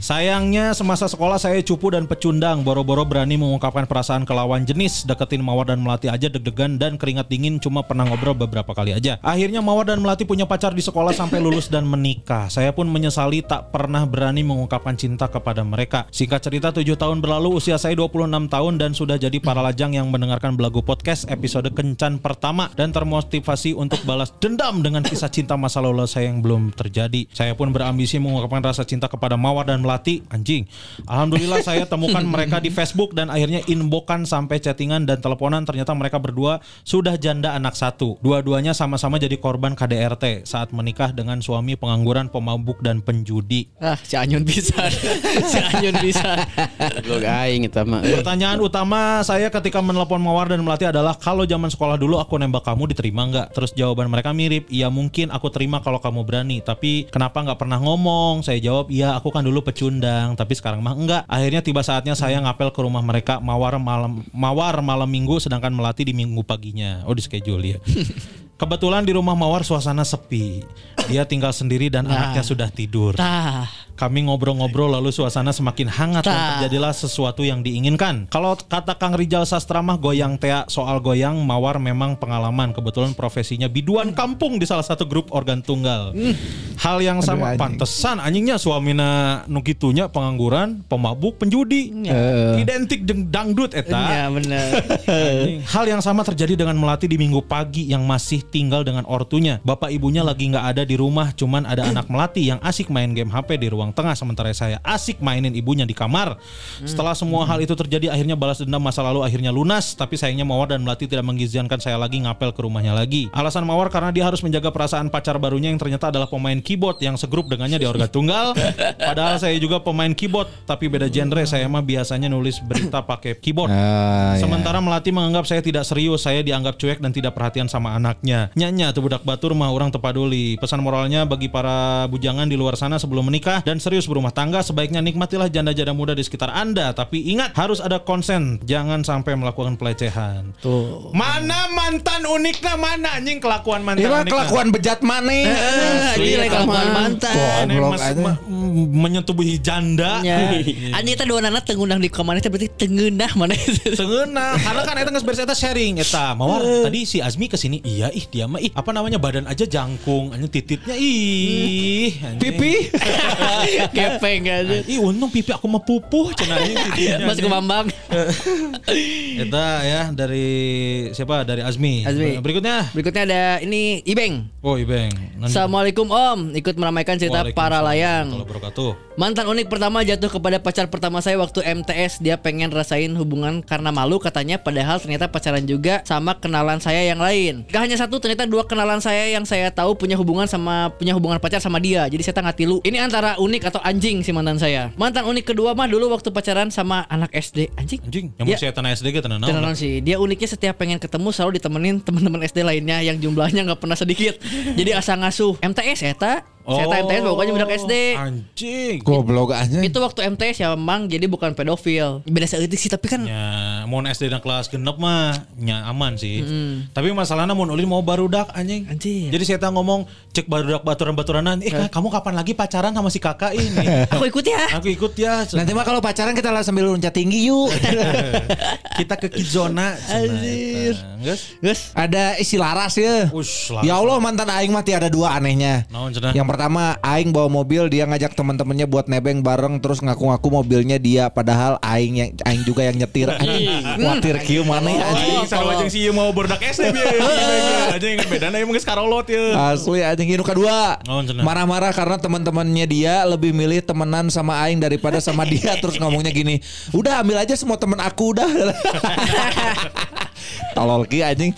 Sayangnya semasa sekolah saya cupu dan pecundang, boro-boro berani mengungkapkan perasaan ke lawan jenis, deketin Mawar dan Melati aja deg-degan dan keringat dingin cuma pernah ngobrol beberapa kali aja. Akhirnya Mawar dan Melati punya pacar di sekolah sampai lulus dan menikah. Saya pun menyesali tak pernah berani mengungkapkan cinta kepada mereka. Singkat cerita 7 tahun berlalu usia saya 26 tahun dan sudah jadi para lajang yang mendengarkan belagu podcast episode kencan pertama dan termotivasi untuk balas dendam dengan kisah cinta masa lalu saya yang belum terjadi. Saya pun berambisi mengungkapkan rasa cinta kepada Mawar dan Melati. Anjing. Alhamdulillah saya temukan mereka di Facebook dan akhirnya inbokan sampai chattingan dan teleponan ternyata mereka berdua sudah janda anak satu. Dua-duanya sama-sama jadi korban KDRT saat menikah dengan suami pengangguran, pemabuk dan penjudi. Ah, si Anyun bisa. si Anyun bisa. Goblok aing eta mah. Pertanyaan utama saya ketika menelpon Mawar dan Melati adalah kalau zaman sekolah dulu aku nembak kamu diterima nggak? Terus jawaban mereka mirip, iya mungkin aku terima kalau kamu berani. Tapi kenapa nggak pernah ngomong? Saya jawab, iya aku kan dulu pecundang, tapi sekarang mah enggak. Akhirnya tiba saatnya saya ngapel ke rumah mereka Mawar malam Mawar malam minggu, sedangkan Melati di minggu paginya. Oh di schedule ya. Kebetulan di rumah Mawar suasana sepi. Dia tinggal sendiri dan anaknya sudah tidur. Tah. Kami ngobrol-ngobrol lalu suasana semakin hangat dan Tah. terjadilah sesuatu yang diinginkan. Kalau kata Kang Rijal Sastra mah goyang tea soal goyang mawar memang pengalaman. Kebetulan profesinya biduan kampung di salah satu grup organ tunggal. Hal yang sama anjing. pantesan anjingnya suamina nu kitunya pengangguran, pemabuk, penjudi. Identik jeung dangdut eta. Ya bener. Hal yang sama terjadi dengan Melati di minggu pagi yang masih tinggal dengan ortunya. Bapak ibunya lagi nggak ada di rumah, cuman ada anak Melati yang asik main game HP di ruang tengah sementara saya asik mainin ibunya di kamar. Setelah semua hal itu terjadi, akhirnya balas dendam masa lalu akhirnya lunas. Tapi sayangnya Mawar dan Melati tidak mengizinkan saya lagi ngapel ke rumahnya lagi. Alasan Mawar karena dia harus menjaga perasaan pacar barunya yang ternyata adalah pemain keyboard yang segrup dengannya di organ tunggal. Padahal saya juga pemain keyboard, tapi beda genre. Saya mah biasanya nulis berita pakai keyboard. Ah, ya. Sementara Melati menganggap saya tidak serius, saya dianggap cuek dan tidak perhatian sama anaknya. Nyanya tuh budak batur mah orang tepaduli. Pesan moralnya bagi para bujangan di luar sana sebelum menikah dan serius berumah tangga sebaiknya nikmatilah janda-janda muda di sekitar Anda, tapi ingat harus ada konsen, jangan sampai melakukan pelecehan. Tuh. Mana mantan uniknya mana anjing kelakuan mantan uniknya? kelakuan bejat mana? Eh, Asli, Ini eta kelakuan mah. mantan. Ini Goblok mas- aja. ma- m- menyetubuhi janda. Ani teh dua anak tengundang di kamar itu berarti tengenah mana itu. Sengeuna karena kan eta geus beres eta sharing eta. Mawar tadi si Azmi ke sini iya ih dia mah ih apa namanya badan aja jangkung anjing tititnya ih anjing. Pipi? Kepeng aja. Ih untung pipi aku mah pupuh cenah anjing tititnya. Mas Kemambang. Eta ya dari siapa? Dari Azmi. Azmi. Berikutnya. Berikutnya ada ini Ibeng. Oh, Ibeng. Nan- Assalamualaikum Om, ikut meramaikan cerita para layang. Mantan unik pertama jatuh kepada pacar pertama saya waktu MTS. Dia pengen rasain hubungan karena malu katanya padahal ternyata pacaran juga sama kenalan saya yang lain. Gak hanya satu, ternyata dua kenalan saya yang saya tahu punya hubungan sama punya hubungan pacar sama dia. Jadi saya nggak tilu. Ini antara unik atau anjing si mantan saya. Mantan unik kedua mah dulu waktu pacaran sama anak SD. Anjing. Anjing, yang Ya. masih tanah SD gitu nah. Tenang sih, dia uniknya setiap pengen ketemu selalu ditemenin teman-teman SD lainnya yang jumlahnya nggak pernah sedikit. Jadi asa ngasuh MTS eta, saya Oh, MTS pokoknya budak SD. Anjing. Goblok aja. Itu waktu MTS ya Mang jadi bukan pedofil. Beda seeutik sih tapi kan Ya, mau SD dan kelas genep mah nya aman sih. Tapi masalahnya mau ulin mau barudak anjing. Anjing. Jadi saya ngomong cek barudak baturan-baturanan, "Eh, Kak, kamu kapan lagi pacaran sama si kakak ini?" aku ikut ya. Aku ikut ya. Nanti mah kalau pacaran kita lah sambil loncat tinggi yuk. Kita ke Kidzona. Anjir. Guys. Guys, Ada isi laras ya. Ush, lah. Ya Allah mantan aing mah tiada dua anehnya. Naon cenah? Yang pertama Aing bawa mobil dia ngajak teman-temannya buat nebeng bareng terus ngaku-ngaku mobilnya dia padahal Aing yang Aing juga yang nyetir. Khawatir kieu mana ya anjing. Anjing sarua jeung si ieu mau berdak SD. Anjing bedana emang geus karolot ye. Asli anjing ini kedua. Marah-marah karena teman-temannya dia Lebih milih temenan sama Aing Daripada sama dia Terus ngomongnya gini Udah ambil aja semua temen aku udah Tolol ki anjing.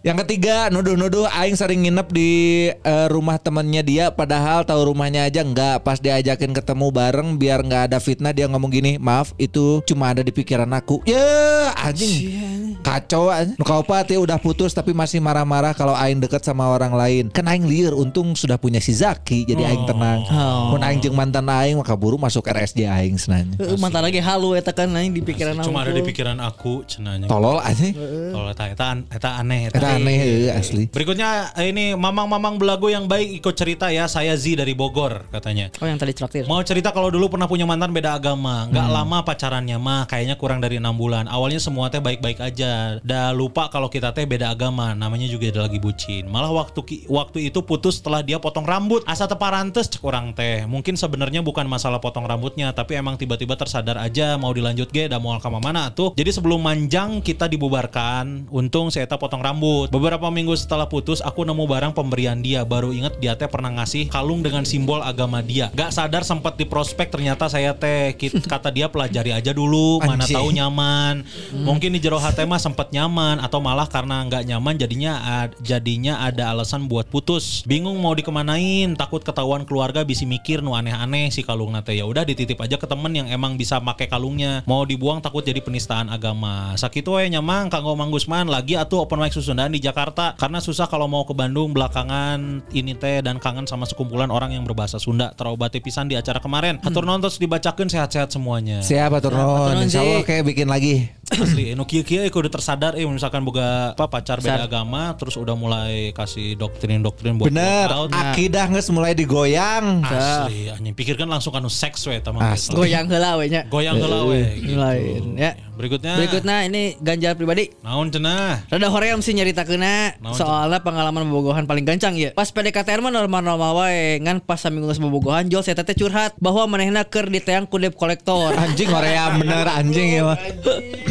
Yang ketiga Nuduh-nuduh Aing sering nginep di eh, Rumah temennya dia Padahal tahu rumahnya aja Enggak. Pas diajakin ketemu bareng Biar nggak ada fitnah Dia ngomong gini Maaf itu cuma ada di pikiran aku. Ya anjing. Kacau anjing. Nu kaupat ya udah putus Tapi masih marah-marah Kalau Aing deket sama orang lain. Kan Aing liar Untung sudah punya si Zaki Jadi Aing tenang. Mun Aing jeung mantan Aing Maka buru masuk RSJ Aing senanya mantan lagi halu eta kan aing di pikiran Cuma ada aku. di pikiran aku cenanya. Tolol anjing Kalau eta eta eta aneh eta. Eta aneh heuh, asli Berikutnya ini mamang-mamang belago yang baik ikut cerita ya. Saya Z dari Bogor katanya. Oh yang tadi traktir. Mau cerita kalau dulu pernah punya mantan beda agama, nggak lama pacarannya mah, kayaknya kurang dari enam bulan. Awalnya semua teh baik-baik aja, dah lupa kalau kita teh beda agama, namanya juga ada lagi bucin. Malah waktu waktu itu putus setelah dia potong rambut, asa teparantes cek orang teh. Mungkin sebenarnya bukan masalah potong rambutnya, tapi emang tiba-tiba tersadar aja mau dilanjut ge, dah mau ke mana tuh. Jadi sebelum manjang kita dibubarkan, untung saya teh potong rambut. Beberapa minggu setelah putus, aku nemu barang pemberian dia, baru inget dia teh pernah ngasih kalung dengan simbol agama dia. Gak sadar sempat di prospek ternyata saya teh kata dia pelajari aja dulu, mana Anjing. tahu nyaman. Mungkin di jero hati mah sempat nyaman atau malah karena nggak nyaman jadinya ad- jadinya ada alasan buat putus. Bingung mau dikemanain, takut ketahuan keluarga bisa mikir nu aneh-aneh si kalung nate ya udah dititip aja ke temen yang emang bisa make kalungnya. Mau dibuang takut jadi penistaan agama. Sakitu we nyamang kanggo Mang Gusman lagi atuh open mic Susundaan di Jakarta karena susah kalau mau ke Bandung belakangan ini teh dan kangen sama sekumpulan orang yang berbahasa Sunda. Terobati pisan di acara kemarin. Atur nonton terus dibacakeun sehat-sehat semuanya. Siapa tuh Turun, non? Insya Allah kayak bikin lagi. Asli, nu kieu kieu udah tersadar eh misalkan boga apa pacar beda agama terus udah mulai kasih doktrin-doktrin buat Bener. out. Akidah nges mulai digoyang. Asli, anjing pikirkan langsung anu seks we. Asli. Goyang heula we nya. Goyang heula we. gitu. Lain ya. Berikutnya. Berikutnya ini ganjal pribadi. Naon cenah? Rada hoream sih nyerita kena soalnya pengalaman bobogohan paling gancang ya. Pas PDKT mah normal-normal wae ngan pas saminggu geus bobogohan Jol saya teh curhat bahwa manehna keur diteang ku debt kolektor. Anjing Korea bener anjing ya mah.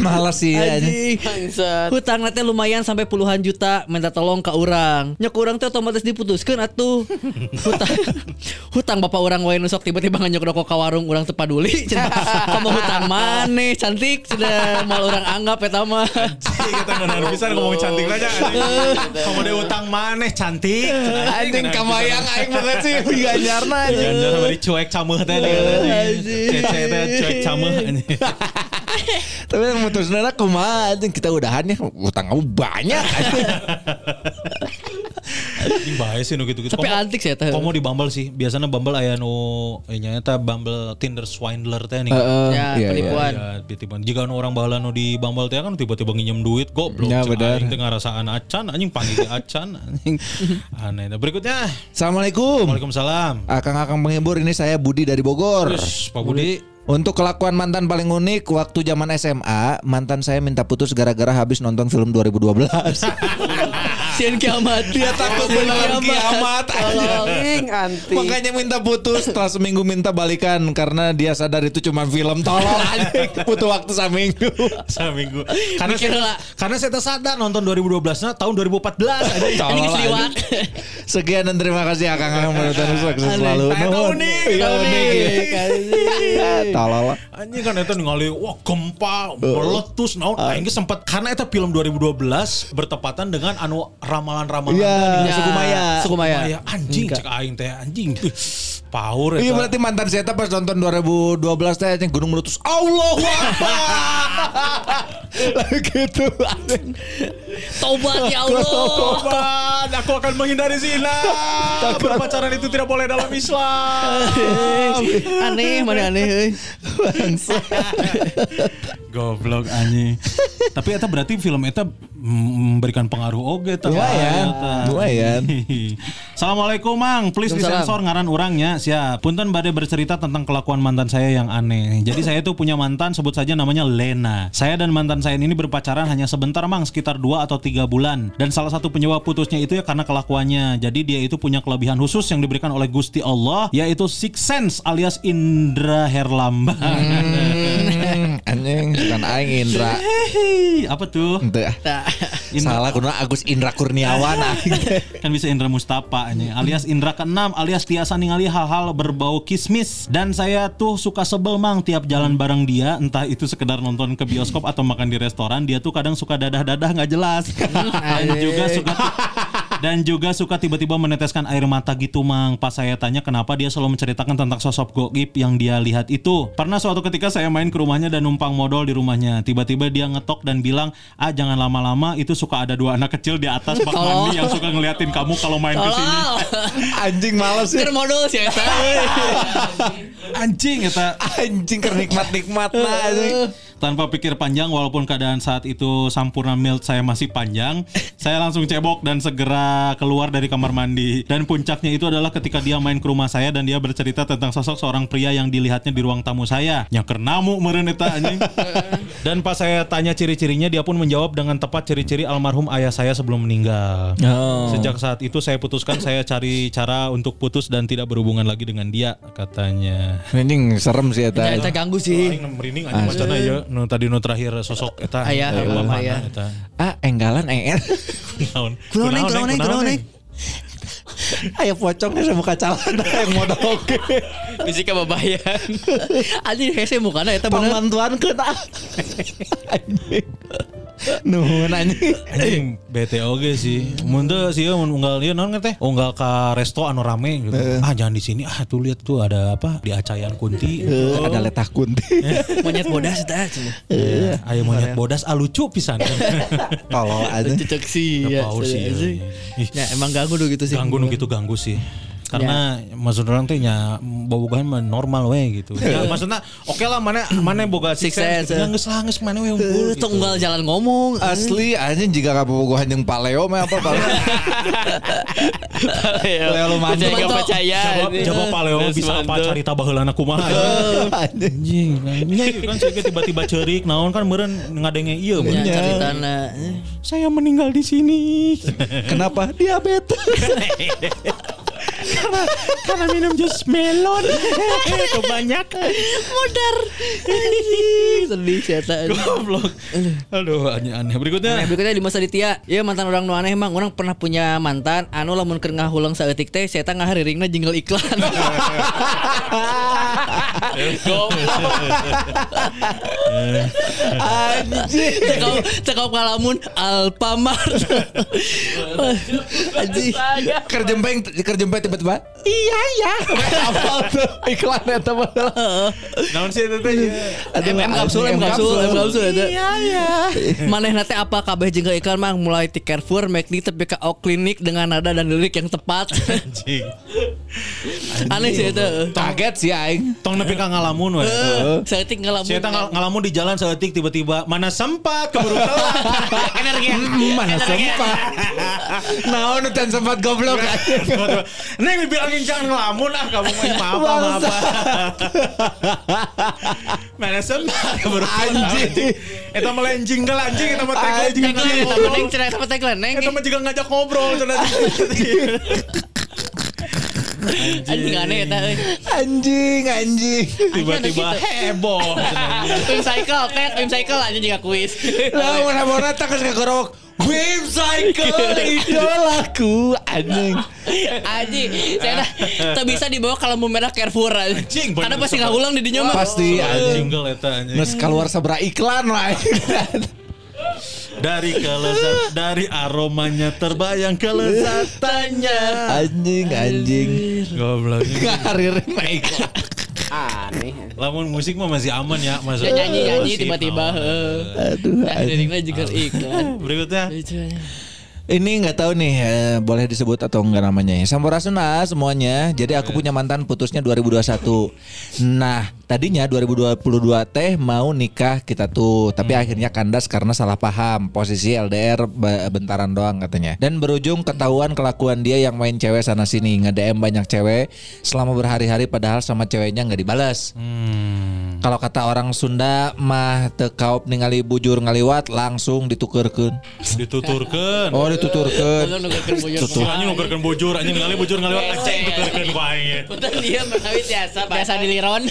Males sih ya, anjing. Hutang teh lumayan sampai puluhan juta minta tolong ke orang. Nyok orang teh otomatis diputuskan atuh. Hutang hutang bapak orang wae nusok tiba-tiba nganyok rokok ka warung orang teu paduli. Cenah, Kamu hutang maneh cantik sudah mal orang anggap eta mah. Cik kita nggak bisa ngomong cantik aja. Kamu ada utang maneh cantik. Anjing kamayang aing banget sih ganjarna anjing. Ganjar sama dicuek cameuh teh Cece teh cuek cameuh anjing. Tapi yang mutusnya kumaha anjing kita udahan ya utang kamu banyak anjing. Ini bahaya sih nu gitu-gitu. Tapi Komo- antik sih eta. Komo di Bumble sih. Biasanya Bumble aya nu eh, nya eta Bumble Tinder swindler teh nih. Heeh, Ya, iya, penipuan. Ya, penipuan. Jika nu orang bahala nu di Bumble teh kan tiba-tiba nginjem duit goblok. Ya, benar. Aing teh ngarasaan acan anjing panggil acan anjing. Aneh. Nah, berikutnya. Assalamualaikum. Waalaikumsalam. Akang-akang penghibur ini saya Budi dari Bogor. Terus Pak Budi. Untuk kelakuan mantan paling unik waktu zaman SMA, mantan saya minta putus gara-gara habis nonton film 2012. Sieun kiamat. Dia takut beneran kiamat. Anjing anti. Makanya minta putus setelah seminggu minta balikan karena dia sadar itu cuma film tolol anjing. Butuh waktu seminggu. Seminggu. Karena Mikir saya, karena saya sadar nonton 2012 nah tahun 2014 aja. Ini Tolol, geus liwat. anjing. Sekian dan terima kasih Akang Akang menonton sukses selalu. Iya, eta unik. unik. Tolol. Anjing kan eta ningali wah gempa, meletus naon aing ge sempat karena eta film 2012 bertepatan dengan anu ramalan-ramalan Iya, tadi. Ya, suku Maya. Suku Maya. Maya anjing Enggak. cek aing teh anjing. Power Iya berarti mantan saya pas nonton 2012 teh anjing gunung meletus. Allahu Akbar. Lalu gitu. anjing. Tobat ya Allah. Tobat, aku akan menghindari zina. Berpacaran itu tidak boleh dalam Islam. aneh mana aneh euy. Goblok anjing. Tapi eta berarti film eta memberikan pengaruh oge eta. Lumayan, lumayan. Assalamualaikum Mang, please disensor ngaran orangnya. siap. Punten badai bercerita tentang kelakuan mantan saya yang aneh. Jadi saya tuh punya mantan sebut saja namanya Lena. Saya dan mantan saya ini berpacaran hanya sebentar mang sekitar 2 atau tiga bulan. Dan salah satu penyebab putusnya itu ya karena kelakuannya. Jadi dia itu punya kelebihan khusus yang diberikan oleh Gusti Allah yaitu six sense alias indra herlambang. Hmm, anjing bukan aing Indra. Apa tuh? Ente, Nah, Salah kuno Agus Indra Kurniawan kan bisa Indra Mustafa ini alias Indra keenam alias tiasa ningali hal-hal berbau kismis. Dan saya tuh suka sebel mang. Tiap jalan bareng dia entah itu sekedar nonton ke bioskop atau makan di restoran dia tuh kadang suka dadah-dadah nggak jelas. Dan juga suka dan juga suka tiba-tiba meneteskan air mata gitu mang pas saya tanya kenapa dia selalu menceritakan tentang sosok Goib yang dia lihat itu pernah suatu ketika saya main ke rumahnya dan numpang modal di rumahnya tiba-tiba dia ngetok dan bilang ah jangan lama-lama itu suka ada dua anak kecil di atas bak mandi yang suka ngeliatin kamu kalau main ke sini tolol. Anjing males ya. Keur modal sih eta. anjing eta Anjing keur nikmat-nikmat nah anjing. Tanpa pikir panjang walaupun keadaan saat itu sampurna mild saya masih panjang saya langsung cebok dan segera keluar dari kamar mandi dan puncaknya itu adalah ketika dia main ke rumah saya dan dia bercerita tentang sosok seorang pria yang dilihatnya di ruang tamu saya nyaker namu meureun eta anjing dan pas saya tanya ciri-cirinya dia pun menjawab dengan tepat ciri-ciri almarhum ayah saya sebelum meninggal Oh. Sejak saat itu saya putuskan saya cari cara untuk putus dan tidak berhubungan lagi dengan dia katanya. Anjing serem sih eta. Eta ganggu sih. Aing merinding aja macana ya nu tadi nu terakhir sosok eta Aya, Aya, Ah, enggalan engen. kunaon Kunaon, neng, kunaon, Ayo pocongnya saya buka calon yang modal oke. Fisika babayan. Anjing hese mukana eta bener. Pemantuan ke Anjing. Nuhun anjing. anjing BTOG sih mun teu sih mun unggal ieu naon teh unggal ka resto anu rame gitu ah jangan di sini ah tuh lihat tuh ada apa di acayan kunti Eh, ada letah kunti. Monyet bodas cenah. Eh, ayo monyet bodas ah lucu pisan Tolol aja. Sih. ya, Paul sih sih. Ih, Ya emang ganggu gitu sih. ganggu nu gitu ganggu sih karena maksud orang teh nya bobogohan mah normal we gitu. Ya, maksudnya oke lah mana mana boga Six six sense. sense, Ya eh. geus lah geus mana we Eh, unggul. Teu unggal jalan ngomong. Asli anjing jika kabogohan jeung paleo mah apa paleo. Ya, lu mantap. Percaya nggak percaya. Jawab paleo bisa apa carita baheulana kumaha. Anjing. Anjing, nya kan tiba-tiba ceurik naon kan meureun ngadenge ieu. Ya, meureun. caritana. Saya meninggal di sini. Kenapa diabetes? Karena minum jus melon. Kebanyakan. Modar. Sedih eta. Goblok. Aduh, aneh-aneh. Berikutnya. Nah, berikutnya di masa ditia ya mantan orang nu aneh emang orang pernah punya mantan anu lamun keur ngahulang saeutik teh saya teh ngahariringna jingle iklan Anjing. cekau cekau kalamun Alfamart anjing Kerjempeng kerjempeng tiba-tiba. Iya iya. Tuh iklan eta mah. Naon sih itu teh? MM kapsul M kapsul M kapsul eta Iya iya. manehna teh apa kabeh jingle iklan mah mulai ti Carrefour McD tapi ke Out Clinic dengan nada dan lirik yang tepat Anjing. aneh sih eta Kaget sih aing. Tong nepi ka ngalamun we. saya ting ngalamun Saya ngal ngalamun di jalan seetik tiba-tiba mana sempat keburu telat. Energi. Mana sempat. Naon tan sempat goblok. Neng dibilangin jangan ngelamun ah kamu main maaf maaf. Mana sempat keburu telat. Anjing. Eta melenjing ke anjing eta mah tagline juga eta neng cenah eta mah tagline neng Eta mah juga ngajak ngobrol cenah. anjing aneh eta euy Anjing anjing. Tiba-tiba heboh. Tim cycle, kayak tim cycle aja juga kuis. Lah mana-mana tak geus kagorok. Wave cycle idolaku anjing. Aji, saya dah tak bisa dibawa kalau mau merah Carrefour. Anjing, Karena pasti nggak ulang di dinya mah. Pasti anjing. Jingle eta anjing. Nges keluar sabra iklan lah. Dari kelezat dari aromanya terbayang kelezatannya. anjing anjing. Goblok. Ngaririn mah iklan. Aneh. Lamun musik mah masih aman ya, Mas. Dia nyanyi-nyanyi Gosip, tiba-tiba. heeh. Aduh Nah, anjing. liriknya juga iklan. Berikutnya. Ini nggak tahu nih eh, boleh disebut atau enggak namanya ya. Sampurasunah semuanya. Jadi aku punya mantan putusnya 2021. Nah, tadinya 2022 teh mau nikah kita tuh, tapi akhirnya kandas karena salah paham. Posisi LDR bentaran doang katanya. Dan berujung ketahuan kelakuan dia yang main cewek sana sini, nge-DM banyak cewek selama berhari-hari padahal sama ceweknya nggak dibalas. Hmm. Kalau kata orang Sunda mah teu kaop ningali bujur ngaliwat langsung ditukerkeun. Dituturkan. Oh, dituturkeun. Belum nunggukeun bujur. Anjing nukerkeun bujur, anjing ngali bujur ngaliwat aceng tuturkeun wae. Betul dia menawi biasa Biasa diliron.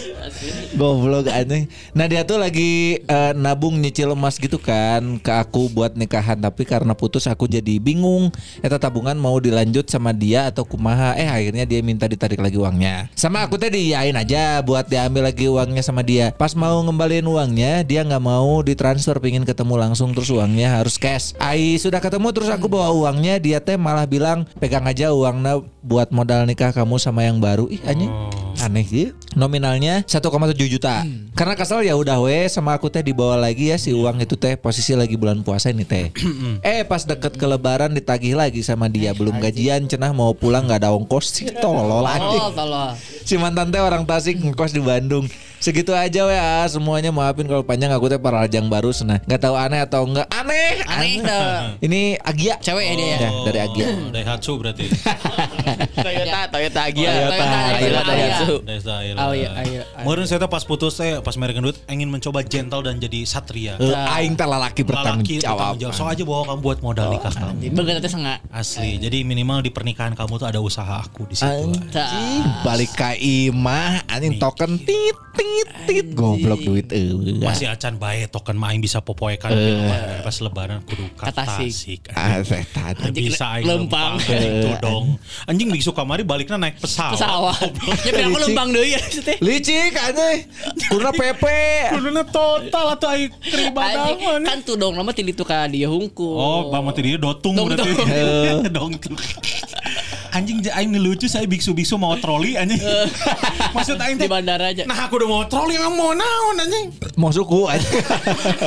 Goblok anjing. Nah dia tuh lagi eh, nabung nyicil emas gitu kan ke aku buat nikahan tapi karena putus aku jadi bingung. Eta tabungan mau dilanjut sama dia atau kumaha. Eh akhirnya dia minta ditarik lagi uangnya. Sama aku tadi diain aja buat diambil lagi uangnya sama dia. Pas mau ngembaliin uangnya dia nggak mau ditransfer pingin ketemu langsung terus uangnya harus cash. Ai sudah ketemu terus aku bawa uangnya dia teh malah bilang pegang aja uangnya buat modal nikah kamu sama yang baru. Ih anjing aneh sih. Nominalnya 1,7 juta. Karena kesel ya udah we sama aku teh dibawa lagi ya si uang itu teh posisi lagi bulan puasa ini teh. eh pas deket ke lebaran ditagih lagi sama dia belum gajian cenah mau pulang nggak ada ongkos sih tolol anjing. Oh, tolong. Si mantan teh orang Tasik ngekos di Bandung. Segitu aja ah, semuanya maafin kalau panjang aku teh para lajang baru senah. Nggak tahu aneh atau enggak. Aneh. Aneh dah. Ini Agia. Cewek ya dia ya? Ya, dari Agia. Oh, Daihatsu berarti. Toyota Toyota Agia Toyota, Toyota Toyota Daihatsu Oh iya, iya. Meureun saya teh pas putus teh pas merekeun duit ingin mencoba gentle dan jadi satria. Eh, Aing teh lalaki bertanggung jawab. So aja bawa kamu buat modal nikah kamu. Bener teh sengak. Asli. Jadi minimal di pernikahan kamu tuh ada usaha aku di situ. Balik ka imah anjing token tit tit tit goblok duit eueuh. Masih acan bae token mah aing bisa popoekan pas lebaran kudu ka Ka Tasik. Ah, bisa aing Lempang. lempang gitu dong. Anjing di kamari baliknya naik pesawat. Pesawat. Ya aku lembang deui ya teh. Licik anjing. Kuna pepe. Kuduna total atau aing keribadang Anjing, kan tuh dong nama tindi tuh ka dia hungkul. Oh, bang mati dia dotung berarti. dong. Anjing aing nu lucu saya biksu-biksu mau troli anjing. Maksud aing di bandara aja. Nah aku udah mau troli emang mau naon anjing. Mau suku anjing.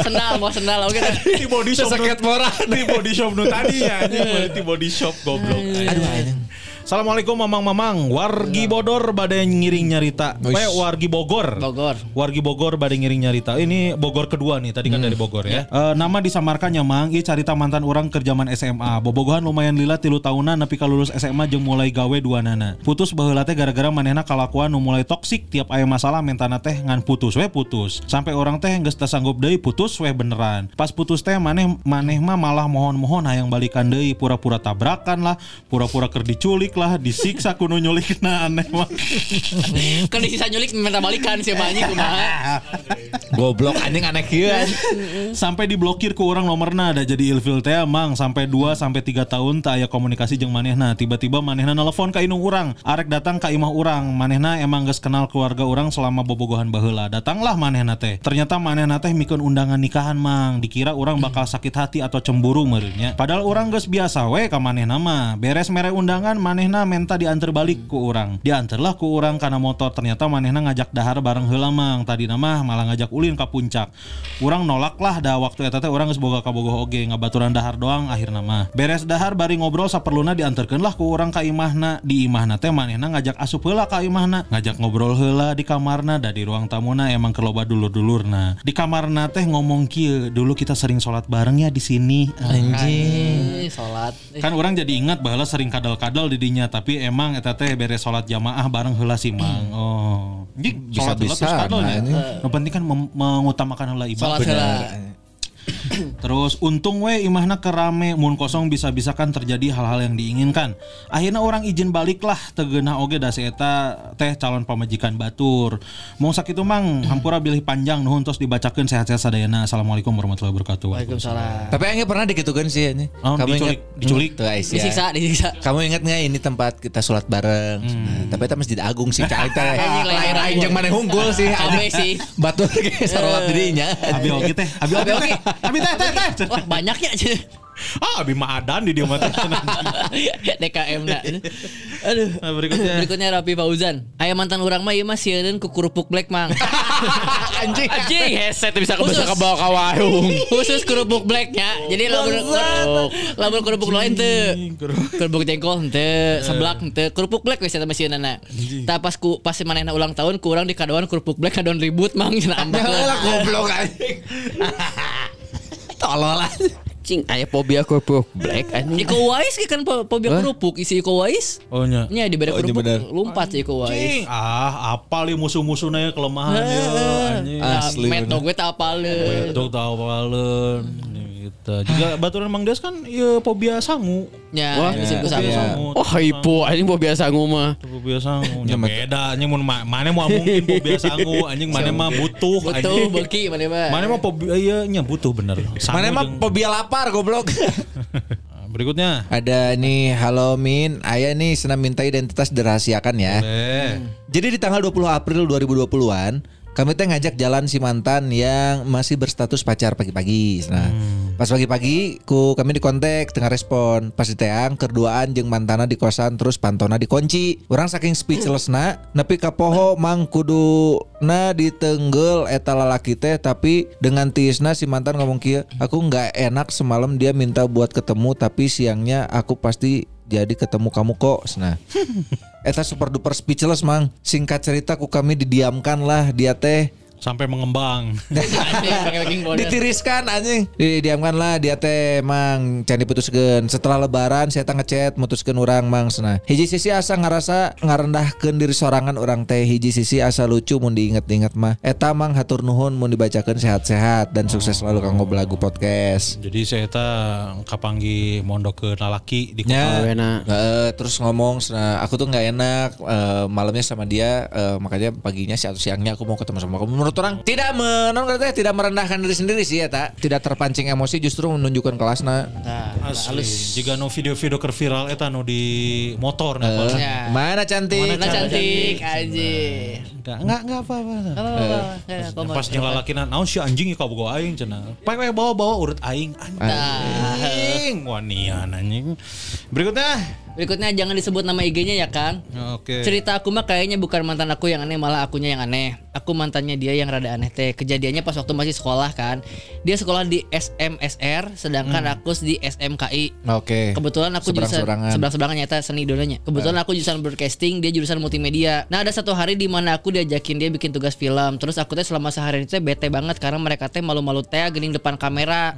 Sendal mau sendal oke. Di body shop Seseket nu- moran. Di body shop nu tadi ya anjing di body shop goblok. Aduh anjing. Assalamualaikum mamang-mamang Wargi Bodor badai ngiring nyarita. Eh Wargi Bogor. Bogor. Wargi Bogor badai ngiring nyarita. Ini Bogor kedua nih Tadi kan dari Bogor ya. Eh, Nama disamarkan Mang. Ieu carita mantan orang kerjaman SMA Bobogohan lumayan lila tilu tahunan Tapi kalau lulus SMA jeung mulai gawe dua nana. Putus baheula teh gara-gara manehna kalakuan nu mulai toksik. Tiap aya masalah mentana teh ngan putus we putus. Sampai orang teh geus teu sanggup deui putus we beneran. Pas putus teh maneh maneh mah malah mohon-mohon hayang balikan deui. Pura-pura tabrakan lah Pura-pura keur diculik lah Disiksa kuno nyulikna aneh mah Kan di sisa nyulik minta balikan si anjing kumaha. Goblok anjing aneh kieu sampai diblokir ke orang nomorna ada jadi ilfil teh mang. Sampai 2 sampai 3 tahun tak aya komunikasi jeung manehna. Tiba-tiba manehna nelpon ka indung urang. Arek datang ka imah urang. Manehna emang geus kenal keluarga urang selama bobogohan baheula. Datanglah manehna teh. Ternyata manehna teh mikeun undangan nikahan mang. Dikira urang bakal sakit hati atau cemburu meureunnya. Padahal urang geus biasa we ka manehna mah beres mere undangan manehna menta diantar balik ku urang. Diantarlah ku urang karena motor. Ternyata manehna ngajak dahar bareng heula mang. Tadi mah malah ngajak ulin ka puncak. Urang nolak lah dah waktu eta teh urang geus boga ka bogoh oge ngabaturan dahar doang akhirna mah. Beres dahar bari ngobrol saperluna diantarkeun lah ku urang ka imahna. Di imahna teh manehna ngajak asup heula ka imahna. Ngajak ngobrol heula di kamarna da di ruang tamuna emang keloba dulur-dulurna. Di kamarna teh ngomong kieu dulu kita sering sholat bareng ya di sini. Anjing. Salat. kan orang jadi ingat bahwa sering kadal-kadal di dinya tapi emang eta teh beres sholat jamaah bareng heula sih mang. Oh. Jadi sholat heula terus nah, ya yang penting kan mengutamakan heula ibadah. Salat heula. Terus untung we imahna kerame mun kosong bisa-bisa kan terjadi hal-hal yang diinginkan. Akhirnya orang izin balik lah tegeunah oge da si eta teh calon pamajikan batur. Mau sakitu mang hampura bilih panjang nuhun tos dibacakeun sehat-sehat sadayana. Assalamualaikum warahmatullahi wabarakatuh. Waalaikumsalam. Tapi aing pernah digitukeun sih anjing. Oh, diculik- diculik. Tuh Ais ya. Disiksa, disiksa. Kamu ingat nggak ini tempat kita sholat bareng? Nah, tapi itu masjid agung sih. Cai teh. Anjing, lain- Lain aing jeung mana hunggul sih. Anjing. sih. Batur ge sarowat dirinya. Abi oge teh, abi oge Abi oge. teh. Teh teh teh. Wah banyak ya. ah abi mah adan di dia mah teh. DKM na. Aduh. Nah, berikutnya. Berikutnya Rapi Fauzan. Aya mantan orang mah ieu mah sieun ku kerupuk black mang. Anjing. Anjing headset bisa ke Khusus. bisa ke bawah ka warung. Khusus kerupuk blacknya. Jadi lamun lamun kerupuk lain teu. Kerupuk jengkol henteu, seblak henteu, kerupuk black wes eta mesinana. Tah pas ku pas manehna ulang tahun ku urang di kadoan kerupuk black kadon ribut mang cenah ambak. lah goblok anjing. Tolol. Cing aya fobia kerupuk black anjing. Iko Wais ge kan po- fobia kerupuk isi Iko Wais. Oh nya. Nya di beda Oh, kerupuk bener. lompat si Iko Wais. Cing, ah apa li musuh-musuhnya kelemahannya anjing. Asli, Met bener. gue tak apaleun. Dok tahu palen gitu. Juga baturan Mang Des kan iya fobia sangu. Ya, Wah, bisa ku Fobia sama. sangu. Oh hypo anjing fobia sangu mah. Fobia sangu. Ya Ya, beda anjing mun ma- mana mau mungkin fobia sangu anjing mana mah butuh anjing. beki mana mah. Mana mah fobia iya nya butuh bener. Sangu Mana mah fobia lapar goblok. Nah, Berikutnya. Ada nih halo Min, Ayah nih senang minta identitas dirahasiakan ya. Eh. Jadi di tanggal 20 April 2020-an kami teh ngajak jalan si mantan yang masih berstatus pacar pagi-pagi. Nah, pas pagi-pagi ku kami dikontak tengah respon. Pas diteang kerduaan jeung mantana di kosan terus pantona dikunci. Orang saking speechless na, nepi ka poho mang kudu na ditenggel eta lalaki teh tapi dengan tiisna si mantan ngomong kieu, aku nggak enak semalam dia minta buat ketemu tapi siangnya aku pasti jadi ketemu kamu kok. Nah, Eta super duper speechless mang Singkat cerita ku kami didiamkan lah dia teh Sampai mengembang. Ditiriskan anjing. Didiamkan lah dia teh mang. Can diputuskeun Setelah lebaran saya teh ngechat Mutuskeun orang mang. Nah hiji sisi asa ngerasa Ngarendahkeun diri sorangan orang teh. Hiji sisi asa lucu Mun diinget-inget mah. Eta mang hatur nuhun Mun dibacakan sehat-sehat Dan sukses selalu kanggo belagu podcast. Jadi saya eta kapanggi mondok ke lalaki di kota. Ya, Awena. eh, terus ngomong, nah, aku tuh nggak enak eh, malamnya sama dia, eh, makanya paginya si atau siangnya aku mau ketemu sama kamu. Menurut orang tidak menon katanya tidak merendahkan diri sendiri sih ya tak, tidak terpancing emosi justru menunjukkan kelasna. Nah, Asli. Jika no video-video keur viral eta no di motor Eh, nah, Ya. Mana cantik? Mana cantik anjing. Enggak, enggak, enggak apa-apa. Pas jeung lalakina, naon si anjing ka bogo aing cenah. Pae bawa-bawa urut aing anjing. Wanian anjing. Berikutnya. Berikutnya jangan disebut nama IG-nya ya Kang. Oke. Cerita aku mah kayaknya bukan mantan aku yang aneh malah akunya yang aneh. Aku mantannya dia yang rada aneh teh. Kejadiannya pas waktu masih sekolah kan. Dia sekolah di SMSR sedangkan aku di SMKI. Oke. Kebetulan aku jurusan Seberang-seberangan. seberang-seberangan nyata seni dulunya. Kebetulan aku jurusan broadcasting, dia jurusan multimedia. Nah, ada satu hari di mana aku diajakin dia bikin tugas film. Terus aku teh selama sehari itu teh bete banget karena mereka teh malu-malu teh gening depan kamera.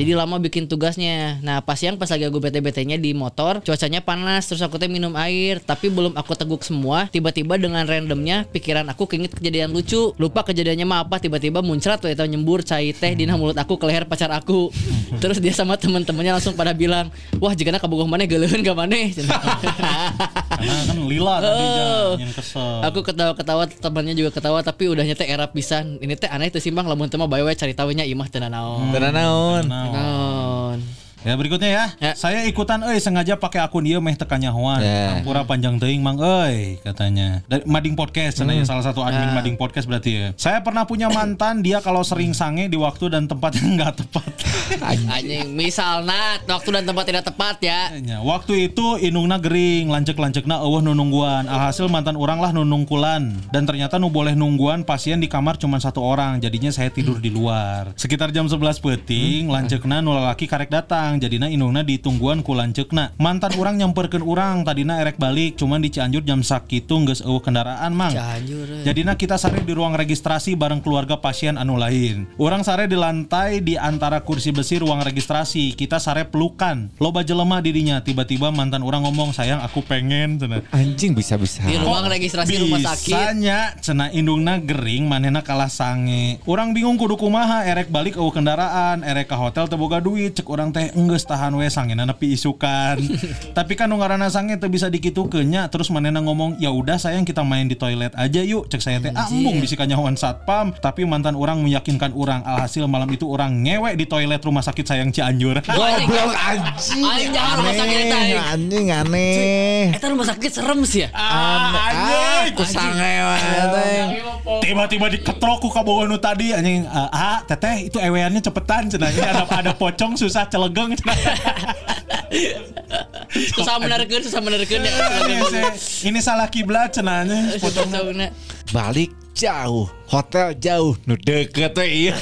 Jadi lama bikin tugasnya. Nah, pas siang pas lagi aku bete-betenya di motor, cuacanya panas, terus aku teh minum air, tapi belum aku teguk semua. Tiba-tiba dengan randomnya pikiran aku keinget kejadian lucu. Lupa kejadiannya mah apa, tiba-tiba muncrat tuh eta nyembur cai teh di mulut aku ke leher pacar aku. Terus dia sama teman-temannya langsung pada bilang, "Wah, jika kabogoh maneh geuleun ka maneh." Karena kan lila tadinya yang kesel. Aku ketawa-ketawa temannya juga ketawa tapi udah nyete era pisan. Ini teh aneh teh simpang lamun teh mah bae cari tahunya imah teu naon. Tenan naon? Ya berikutnya ya. Ya. Saya ikutan euy sengaja pakai akun ieu meh teka nyahoan. Ya. Ampura panjang teuing mang euy katanya. Dari Mading Podcast cenah ya, salah satu admin Ya. Mading Podcast berarti ya. Saya pernah punya mantan dia kalau sering sange di waktu dan tempat yang enggak tepat. Anjing, misalna waktu dan tempat tidak tepat ya. Ya, waktu itu inungna gering, lancek-lancekna eueuh nu nungguan. Alhasil mantan orang lah nu nungkulan. Dan ternyata nu boleh nungguan pasien di kamar cuma satu orang. Jadinya saya tidur di luar. Sekitar jam 11 peting, lancekna nu lalaki karek datang. Jadinya inungna ditungguan ku lancekna. Mantan orang nyamperkeun orang, tadina erek balik. Cuman di Cianjur jam sakitu geus eueuh kendaraan mang. Cianjur, eh. Jadinya kita sare di ruang registrasi bareng keluarga pasien anu lain. Orang sare di lantai di antara kursi besi ruang registrasi. Kita sare pelukan. Loba jelema dirinya. Tiba-tiba mantan orang ngomong, sayang aku pengen. Cenah. Anjing bisa-bisa. Di ruang registrasi rumah sakit. Bisanya cenah indungna gering manehna kalah sange. Orang bingung kudu kumaha erek balik eueuh kendaraan, erek ka hotel teu boga duit, cek orang teh enggeus tahan we sangena nepi isukan. Tapi kan nu ngaranna sange teu bisa dikitukeun nya, terus manehna ngomong, "Ya udah sayang kita main di toilet aja yuk." Cek saya teh, "Ah, embung bisi kanyahoan satpam." Tapi mantan orang meyakinkan orang, alhasil malam itu orang ngewe di toilet rumah sakit sayang Cianjur. Goblok anjing. Anjing, jangan rumah sakit eta, anjing. Anjing aneh. Eta rumah sakit serem sih ya. Ah, anjing. Aku sange teh. Tiba-tiba diketrok ku kabogoh nu tadi anjing ah ah, teteh itu eweannya cepetan cenah ini ada ada pocong susah celegeng Susah menerkeun, susah menerkeun ya. Ini salah kiblat cenahnya pocong. Pocongna. Balik jauh, hotel jauh, nu deket teh iya.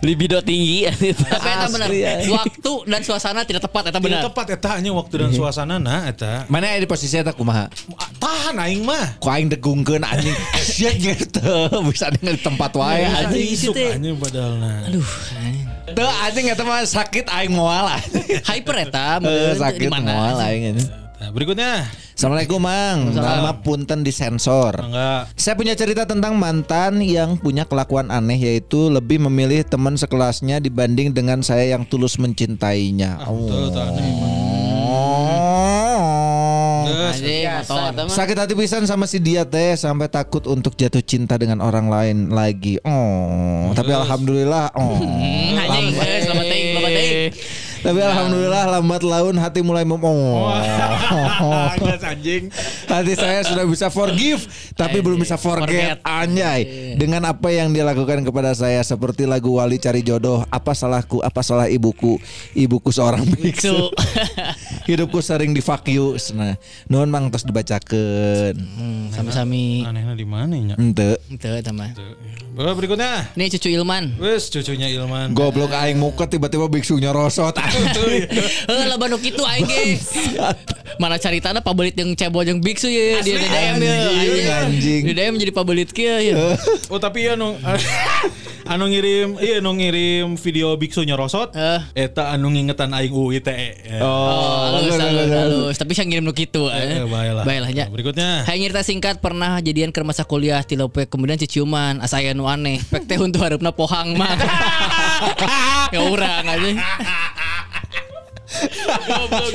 Libido tinggi Tapi eta benar. Ya. Waktu dan suasana tidak tepat eta Tidak benar. tepat eta hanya waktu dan suasana nah eta. Mana di posisi eta kumaha? Tahan aing mah. Ku aing degungkeun anjing. Sia gitu. Bisa dengan di tempat wae Iya, anjing. iya. Isuk anjing padahal nah. Aduh. Teu anjing eta mah sakit aing moal. Hyper eta. Eh, sakit moal aing. Nah, berikutnya. Assalamualaikum Mang Nama punten disensor Enggak. Saya punya cerita tentang mantan yang punya kelakuan aneh Yaitu lebih memilih teman sekelasnya dibanding dengan saya yang tulus mencintainya Ah, betul, tuh, aneh, Anjing, motor. Eta mah. Sakit hati pisan sama si dia teh sampai takut untuk jatuh cinta dengan orang lain lagi. Oh, tapi alhamdulillah. Oh, Hmm, Anjing, selamat ting, selamat ting. Tapi alhamdulillah lambat laun hati mulai mem. Oh, Gas anjing. hati saya sudah bisa forgive, tapi belum bisa forget. Forget. Anjay, dengan apa yang dia lakukan kepada saya seperti lagu Wali cari jodoh. Apa salahku? Apa salah ibuku? Ibuku seorang biksu. Hidupku sering di fuck you. Nah, nuhun mang terus dibacakeun. Hmm, Sami-sami. Anehnya di mana nya? Ente. Itu eta mah. Bawa berikutnya. Ini cucu Ilman. Wes cucunya Ilman. Goblok aing muka tiba-tiba biksunya rosot. Heh, lah banduk itu aing ge. Mana caritana pabelit yang cebol yang biksu ya di di DM ya. Anjing. Di DM jadi pabelit kieu ya. Oh tapi ya anu anu ngirim iya anu ngirim video biksu nyerosot. Eh. Eta anu ngingetan aing UITE. Ya. Oh, halus, halus, halus. Tapi saya ngirim nu kitu. Eh, eh. baiklah. Baiklah. Nah, berikutnya. Hai nyerita singkat pernah jadian ke masa kuliah ti lope kemudian ciciuman asa aya nu aneh. Pek teh untuk harapna pohang mah. ya urang aja. Goblok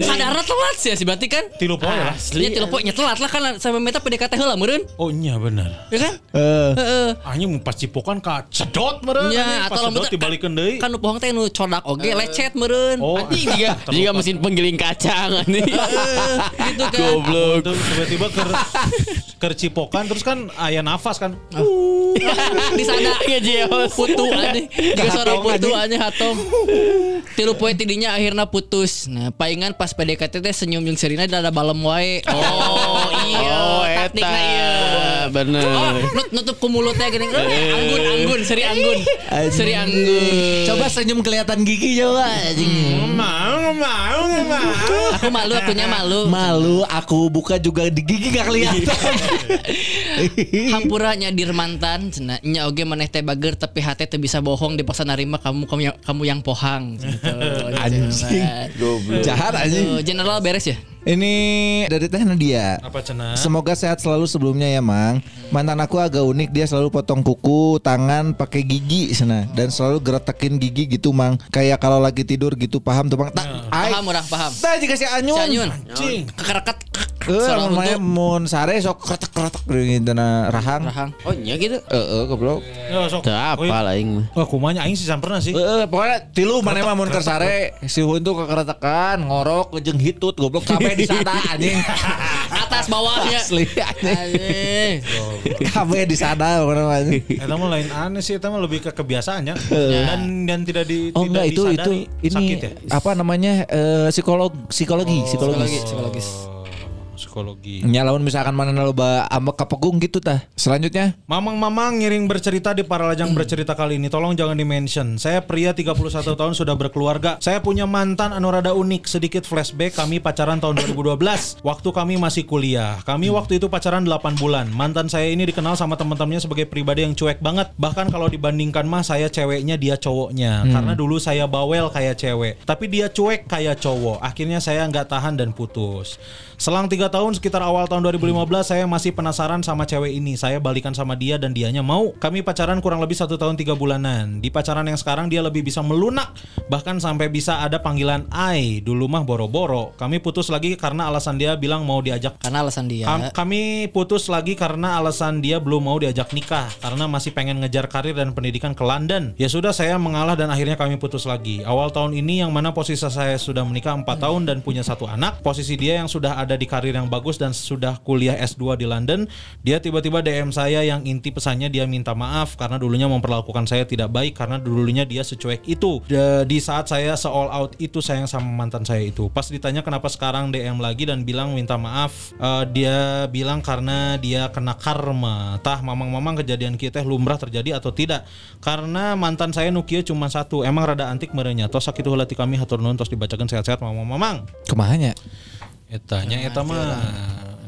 Sadar telat sih si berarti kan? Tilu poe lah. Asli. Ya, poe nya telat lah kan sampai meta PDKT heula meureun. Oh iya benar. Ya kan? Eh, Heeh. Hanya mau pas cipokan ka cedot meureun. Ya, anjing. pas atau lamun cedot dibalikeun deui. Kan nu pohang teh nu codak oge lecet meureun. Oh, Anjing juga juga mesin penggiling kacang anjing. gitu kan. Goblok. Tiba-tiba ker ker cipokan terus kan aya nafas kan. di sana Ngejeos. putu aneh Gak suara putu aneh hatong tilu poe tidinya akhirnya putus nah palingan pas PDKT teh senyum yang serina ada balem wae oh iya Oh, taktikna eta. iya Bener. Oh, nut, nutup ku mulutnya gini Eh, anggun anggun seri anggun seri anggun Coba senyum kelihatan gigi coba anjing. Mau mau mau. aku malu akunya malu Malu aku buka juga di gigi gak kelihatan. hampura nyadir mantan cenah nya oge maneh teh bager tapi hate teh bisa bohong dipaksa narima kamu kamu yang, kamu yang pohang gitu. Anjing. Jahat anjing. Tuh, general beres ya Ini dari Teh Nadia. Apa cenah? Semoga sehat selalu sebelumnya ya Mang. Mantan aku agak unik dia selalu potong kuku, tangan pakai gigi sana dan selalu geretakin gigi gitu Mang. Kayak kalau lagi tidur gitu paham tuh Mang. Tak, ai. paham orang paham Tah jika si Anyun. Si Anyun Anjing. kekerekat Eh, untuk mun sare sok kretek-kretek gitu na rahang. rahang Oh iya gitu. Heeh, goblok. Ya sok. Teu apa lah aing mah. Wah, kumanya aing sih pernah sih. Eh, pokoknya tilu mana mah mun keur sare si Hun tuh kekeretekan, ngorok jeung hitut goblok kabeh di sana anjing. atas bawahnya Asli anjing. Kabeh di sana pokoknya mah, anjing. Eta mah lain aneh sih, eta mah lebih ke kebiasaannya Iya. dan dan tidak di Oh tidak enggak itu itu ini sakit ya. apa namanya eh, psikolog psikologi psikologis. psikologis Oh, psikologi. Lamun misalkan mana loba ambek kapegung gitu tah. Selanjutnya? Mamang-mamang ngiring bercerita di para lajang bercerita kali ini Tolong jangan di-mention. Saya pria 31 tahun sudah berkeluarga. Saya punya mantan anu rada unik. Sedikit flashback kami pacaran tahun 2012 Waktu kami masih kuliah. Kami waktu itu pacaran 8 bulan. Mantan saya ini dikenal sama teman-temannya sebagai pribadi yang cuek banget. Bahkan kalau dibandingkan mah saya ceweknya dia cowoknya. Karena dulu saya bawel kayak cewek. Tapi dia cuek kayak cowok. Akhirnya saya nggak tahan dan putus. Selang tiga tahun sekitar awal tahun 2015 saya masih penasaran sama cewek ini. Saya balikan sama dia dan dianya mau. Kami pacaran kurang lebih satu tahun tiga bulanan. Di pacaran yang sekarang dia lebih bisa melunak. Bahkan sampai bisa ada panggilan Ai. Dulu mah boro-boro. Kami putus lagi karena alasan dia bilang mau diajak karena alasan dia Kam- kami putus lagi karena alasan dia belum mau diajak nikah karena masih pengen ngejar karir dan pendidikan ke London. Ya sudah saya mengalah dan akhirnya kami putus lagi. Awal tahun ini yang mana posisi saya sudah menikah 4 tahun dan punya satu anak, posisi dia yang sudah ada di karir yang bagus dan sudah kuliah S2 di London. Dia tiba-tiba DM saya yang inti pesannya dia minta maaf karena dulunya memperlakukan saya tidak baik karena dulunya dia secuek itu. Di saat saya se-all out itu sayang sama mantan saya itu. Pas ditanya kenapa sekarang DM lagi dan bilang minta maaf, eh, dia bilang karena dia kena karma. Tah mamang-mamang kejadian kita lumrah terjadi atau tidak? Karena mantan saya Nukia cuma satu. Emang rada antik merenya. Tos sakitu heula ti kami hatur nuhun tos dibacakan sehat-sehat mamang-mamang. Kemahanya? Etanya eta mah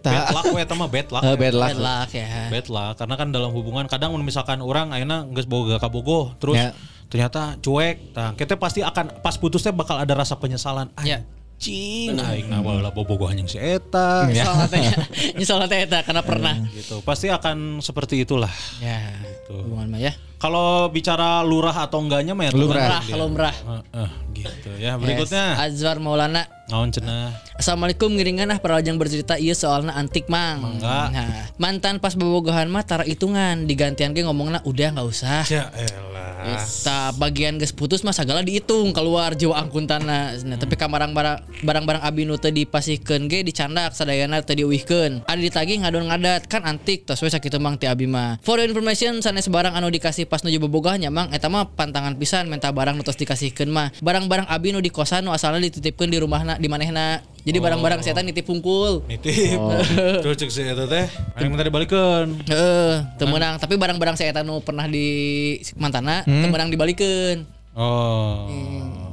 bad luck we eta mah bad luck. Eh, bad luck. Bad luck ya. Bad luck karena kan dalam hubungan kadang misalkan orang ayeuna geus boga kabogoh terus Ya. ternyata cuek. Nah, kita pasti akan pas putusnya bakal ada rasa penyesalan. Ya. Anjing, aing na baheula bobogoh anjing si eta. Nyesal teh. Nyesal teh eta karena pernah. Gitu. Pasti akan seperti itulah. Ya. Hubungan mah ya. Kalau bicara lurah atau enggaknya mah ya Lumrah, dia. lumrah. Heeh, gitu ya. Berikutnya Yes. Azwar Maulana. naon cenah? Assalamualaikum ngiringan ah perajang bercerita iya soalnya antik mang. Mangga. Nah, mantan pas bobogohan mah tara hitungan digantian ge ngomongna udah nggak usah. Ya elah. Ta bagian geus putus mah sagala dihitung keluar jiwa angkuntana. Nah, tapi ka barang-barang abi nu teu dipasihkeun ge dicandak sadayana teu diuihkeun. Ada ditagih ngadon ngadat kan antik tos we sakitu mang ti abi mah. For information sanes barang anu dikasih pas nuju bobogohnya mang eta mah pantangan pisan menta barang nu tos dikasihkeun mah. Barang-barang abi nu di kosan nu asalna dititipkeun di rumahna di manehna. Jadi barang-barang saya nitip pungkul. Nitip. Terus cek si eta teh. Aing minta dibalikeun. Heeh, teu. Tapi barang-barang saya nu pernah di mantana teu meunang dibalikeun. Oh.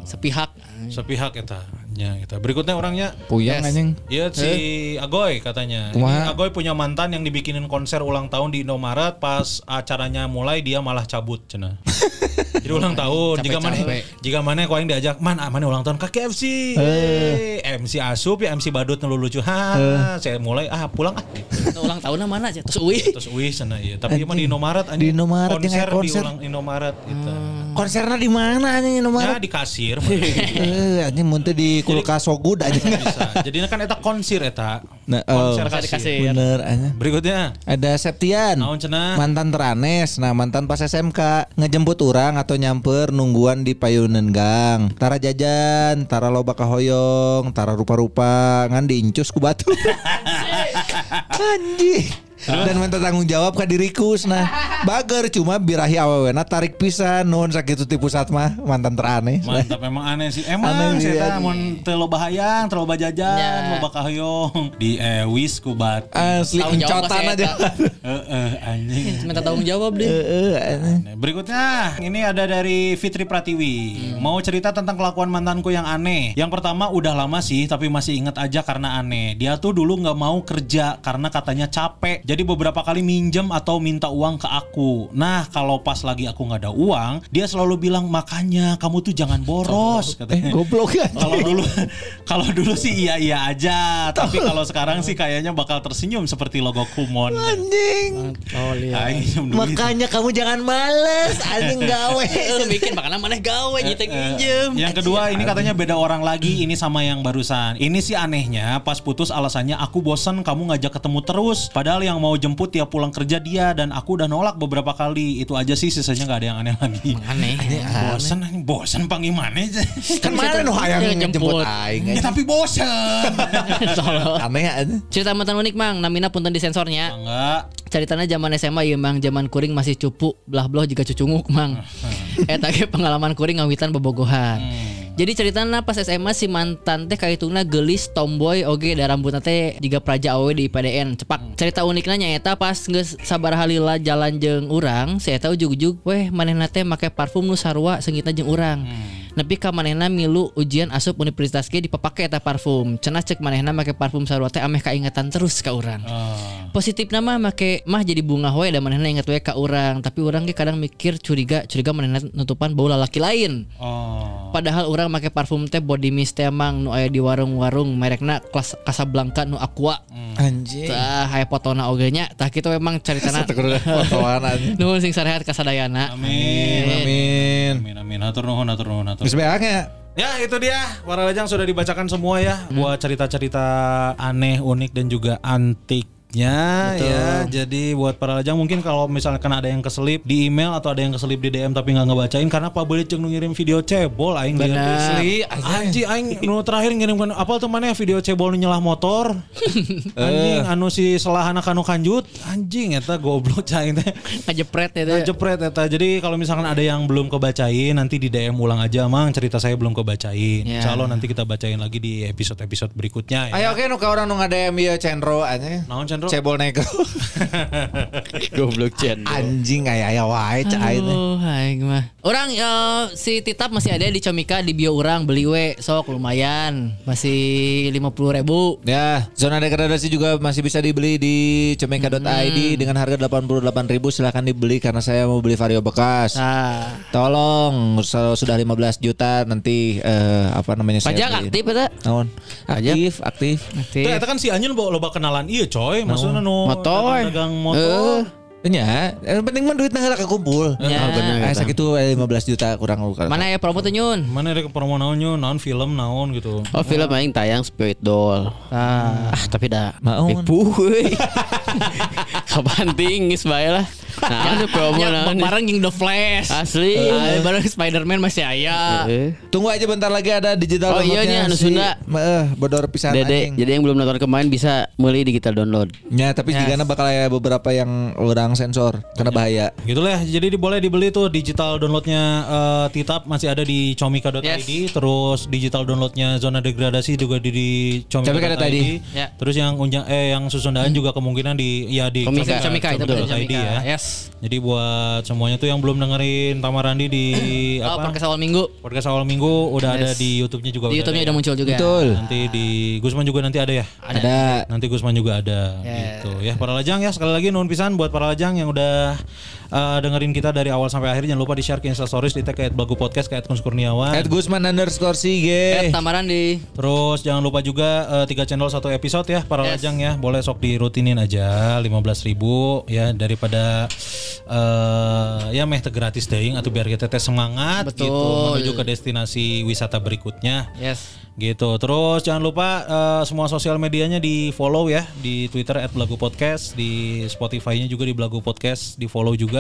Sepihak. Sepihak eta. Ya, eta. Berikutnya orangnya Puyang Yes. anjing. Iya si Agoy katanya. Ini? Agoy punya mantan yang dibikinin konser ulang tahun di Indomaret pas acaranya mulai dia malah cabut cenah. Jadi ulang tahun jika mana jika mana kau yang diajak man ah, mana ulang tahun ke KFC. Eh. MC Asup ya MC Badut nu lucu. Ha, saya mulai ah pulang ah. Nah, ulang tahunnya mana aja? Terus uih. Terus wih cenah iya. Tapi emang di Indomaret Di Indomaret, yang konser, konser. di ulang Indomaret gitu. Konsernya di mana anjing Ya nomor? di kasir. Eh, anjing mun di kulkas Sogud aja. bisa. Jadi kan eta konsir eta. Nah, konser oh, Bisa kasir. dikasih. bener anjing. Berikutnya Ada Septian. naon cenah? Mantan teranes, nah mantan pas SMK ngejemput orang atau nyamper nungguan di payunan gang. Tara jajan, tara loba kahoyong, tara rupa-rupa, ngan diincus ku batu. Anjing. Dan minta tanggung jawab ke diriku nah bager cuma birahi awewena tarik pisan nuhun sakitu tipu mah mantan teranes Mantap memang aneh sih. Emang Aneh sih sih, eta aneh. mun teu loba hayang, teu loba jajan, Ya. loba kahoyong di ewis ku batu. asli encotan aja. Heeh, anjing. Minta tanggung jawab deh. Berikutnya ini ada dari Fitri Pratiwi. Mau cerita tentang kelakuan mantanku yang aneh. Yang pertama udah lama sih tapi masih inget aja karena aneh. Dia tuh dulu nggak mau kerja karena katanya capek. Jadi beberapa kali minjem atau minta uang ke aku. Nah kalau pas lagi aku nggak ada uang, dia selalu bilang makanya kamu tuh jangan boros. eh Katanya. goblok ya Kalau dulu kalau dulu sih iya iya aja, tapi kalau sekarang sih kayaknya bakal tersenyum seperti logo Kumon. anjing Oh duit. Makanya kamu jangan males anjing gawe. Lu bikin makanan mana gawe Eh, minjem. Yang kedua ini katanya beda orang lagi ini sama yang barusan. Ini sih anehnya pas putus alasannya aku bosan kamu ngajak ketemu terus. Padahal yang mau jemput tiap pulang kerja dia dan aku udah nolak beberapa kali. Itu aja sih sisanya nggak ada yang aneh lagi. Aneh. Bosan anjing, bosan panggil mana aja. Kan mana nu hayang Dia jemput aing. ya tapi bosan. Tolol. Aneh aja. Cerita mantan unik mang, namina punten di sensornya. Enggak. Ceritanya zaman SMA ya mang, zaman kuring masih cupu, belah belah juga cucunguk mang. Eta ge pengalaman kuring ngawitan bobogohan. Jadi ceritanya pas SMA si mantan teh kaitungna gelis tomboy oge da rambutna teh praja awe di IPDN cepak. Cerita uniknya nyata pas geus sabaraha lila jalan jeung urang, si eta ujug-ujug weh manehna teh make parfum nu sarua seungitna jeung urang. Nepi ka manehna milu ujian asup universitas ge dipapake eta parfum. Cenah cek manehna make parfum sarua teh ameh kaingatan terus ka urang. Oh. Positif nama make mah jadi bunga we da manehna inget we ka urang, tapi urang ge kadang mikir curiga, curiga manehna nutupan bau lalaki lain. Oh. Padahal orang make parfum teh body mist teh emang nu aya di warung-warung merekna kelas Casablanca nu Aqua. Anjing. Tah aya fotona oge nya. Tah kitu memang caritana Fotoan anjing. nuhun sing sarehat kasadayana. Amin. Amin. Amin amin. Hatur nuhun, hatur nuhun, hatur. Geus beaknya. Ya itu dia para lajang sudah dibacakan semua ya buat cerita-cerita aneh, unik dan juga antik berikutnya ya. Jadi buat para lajang mungkin kalau misalkan ada yang keselip di email atau ada yang keselip di DM tapi nggak ngebacain karena Pak jeung nu ngirim video cebol aing liat. Asli, Anjing aing nu terakhir ngirimkan apa tuh mana video cebol nu nyelah motor. anjing anu si selahana kanu kanjut anjing eta goblok cai teh. Ngejepret ya. Nah, jepret eta. Jadi kalau misalkan ada yang belum kebacain nanti di DM ulang aja mang cerita saya belum kebacain. Ya. Insya Allah nanti kita bacain lagi di episode-episode berikutnya ya. Ayo oke nu ka orang nu ngadem ieu Cendro aja. Naon Cendro? Cebol negro. Goblok Cen. Anjing aya aya wae cai aing mah. Orang eh, si Titap masih ada di Comika di bio orang beli we sok lumayan masih lima puluh ribu. Ya, zona degradasi juga masih bisa dibeli di cemeka.id dengan harga 88.000 silahkan dibeli karena saya mau beli vario bekas. Nah, Tolong sudah 15 juta nanti eh, apa namanya saya Pajak aktif eta. Naon? Aktif, aktif. Tuh, eta kan si Anyun bawa loba kenalan iya coy maksudnya nu Motor. dagang motor Nya, yang penting mah duitnya heula kekumpul. Ya. Oh, bener. Eh, sakitu eh, 15 juta kurang luka. mana ya promo tuh Nyun? mana ada promo naonnya naon film naon gitu Oh film aing tayang Spirit Doll. Ah, Ah tapi dah Maun. Euy. Kabanting geus bae lah. Nah, ada promo ya, naon. bareng yang The Flash. Asli. Ah, bareng Spider-Man masih aya. Heeh. Tunggu aja bentar lagi ada digital Oh, iya nya, anu Sunda. Eh, bodor pisan Dede, jadi yang belum nonton kemarin bisa meuli digital download. Ya, tapi Yes. jika bakal ada beberapa yang orang sensor karena bahaya. Gitulah ya, jadi di- boleh dibeli tuh digital downloadnya eh, Titap masih ada di comika.id terus digital downloadnya zona degradasi juga di, di comika.id Comika.id. Ya. terus yang unjang eh yang susundaan juga kemungkinan di ya di Comika. Comika itu betul comika.id Comika. ya Yes. jadi buat semuanya tuh yang belum dengerin Tamarandi di Oh, apa podcast awal minggu. podcast awal minggu udah ada Yes. di YouTube-nya juga Di YouTube-nya ada udah ya. muncul juga. Betul. nanti di Gusman juga nanti ada ya Ada. Nanti Gusman juga ada Yes. gitu ya. Para lajang ya sekali lagi nuhun pisan buat para lajang yang udah uh, dengerin kita dari awal sampai akhir jangan lupa di share ke Insta Stories di tag kayak Bagu Podcast kayak Kun Kurniawan. At Gusman underscore Eh, Sige. Tamaran di Terus jangan lupa juga uh, tiga channel satu episode ya para Yes. lajang ya. Boleh sok dirutinin aja 15.000 ribu ya daripada uh, ya meh gratis deing atau biar kita teh semangat Betul. gitu menuju ke destinasi wisata berikutnya. Yes. gitu terus jangan lupa eh, semua sosial medianya di follow ya di Twitter @belagu podcast di Spotify-nya juga di belagu podcast di follow juga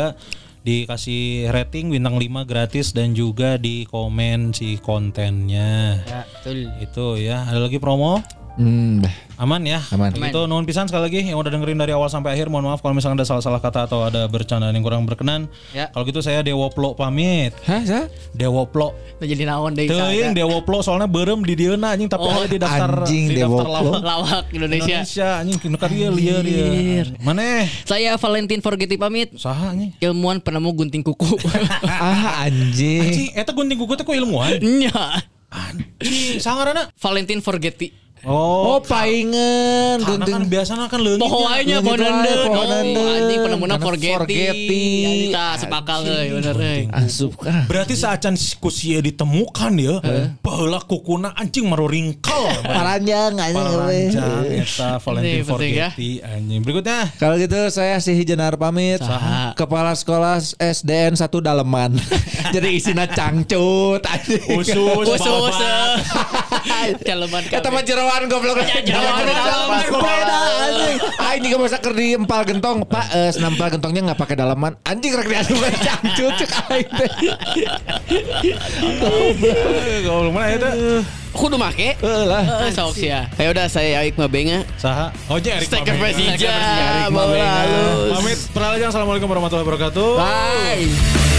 dikasih rating bintang 5 gratis dan juga di komen si kontennya. Ya, betul. itu ya. Ada lagi promo Hmm, aman ya Aman. itu nuhun pisan sekali lagi yang udah dengerin dari awal sampai akhir mohon maaf kalau misalnya ada salah-salah kata atau ada bercandaan yang kurang berkenan Ya. kalau gitu saya Dewoplo pamit Hah, sa? Dewoplo Udah jadi naon deh Teuing Dewoplo soalnya berem di dieu anjing tapi Oh, di daftar anjing, di daftar Dewoplo. lawak lawak Indonesia. Indonesia anjing kinu ka dieu lieur dia. Mana? Saya Valentin Forgeti pamit. Saha anjing? Ilmuwan penemu gunting kuku. ah, anjing. Anjing eta gunting kuku teh ku ilmuwan. Nya. Anjing sangarana. Valentin Forgeti. Oh, Oh, paingan. karena kan Gunting. biasanya kan Leungit wae, bonenden. pohonenden. Oh, anjing penemuna Karena Forgeti. Forgeti. Kita sepakal euy bener euy. Asup kah? Berarti saacan ku sia ditemukan ya, baheula kukuna anjing maru ringkel. Paranjang anjing. Paranjang eta Valentine Penting, penting ya. Forgetti anjing. Berikutnya Kalau gitu saya si Hijenar pamit. Kepala sekolah SDN 1 Daleman. Jadi isinya cangcut. anjing. usus, Usus. babat. Caleman Kata mah jeroan goblok. jeroan di dalam. Sepeda anjing. Ah ini gak masa ker di empal gentong. Pak, eh senam empal gentongnya nggak pakai dalaman. Anjing rek diadu cangcut cek aing teh. Goblok mana eta? Kudu make. Eh lah. Eh, Sok sia. Ya udah saya Aik Mabenga. Saha? Oh, J. Erik Steker Mabena. Persija. Bawa halus. Pamit. Peralatan Assalamualaikum warahmatullahi wabarakatuh. Bye.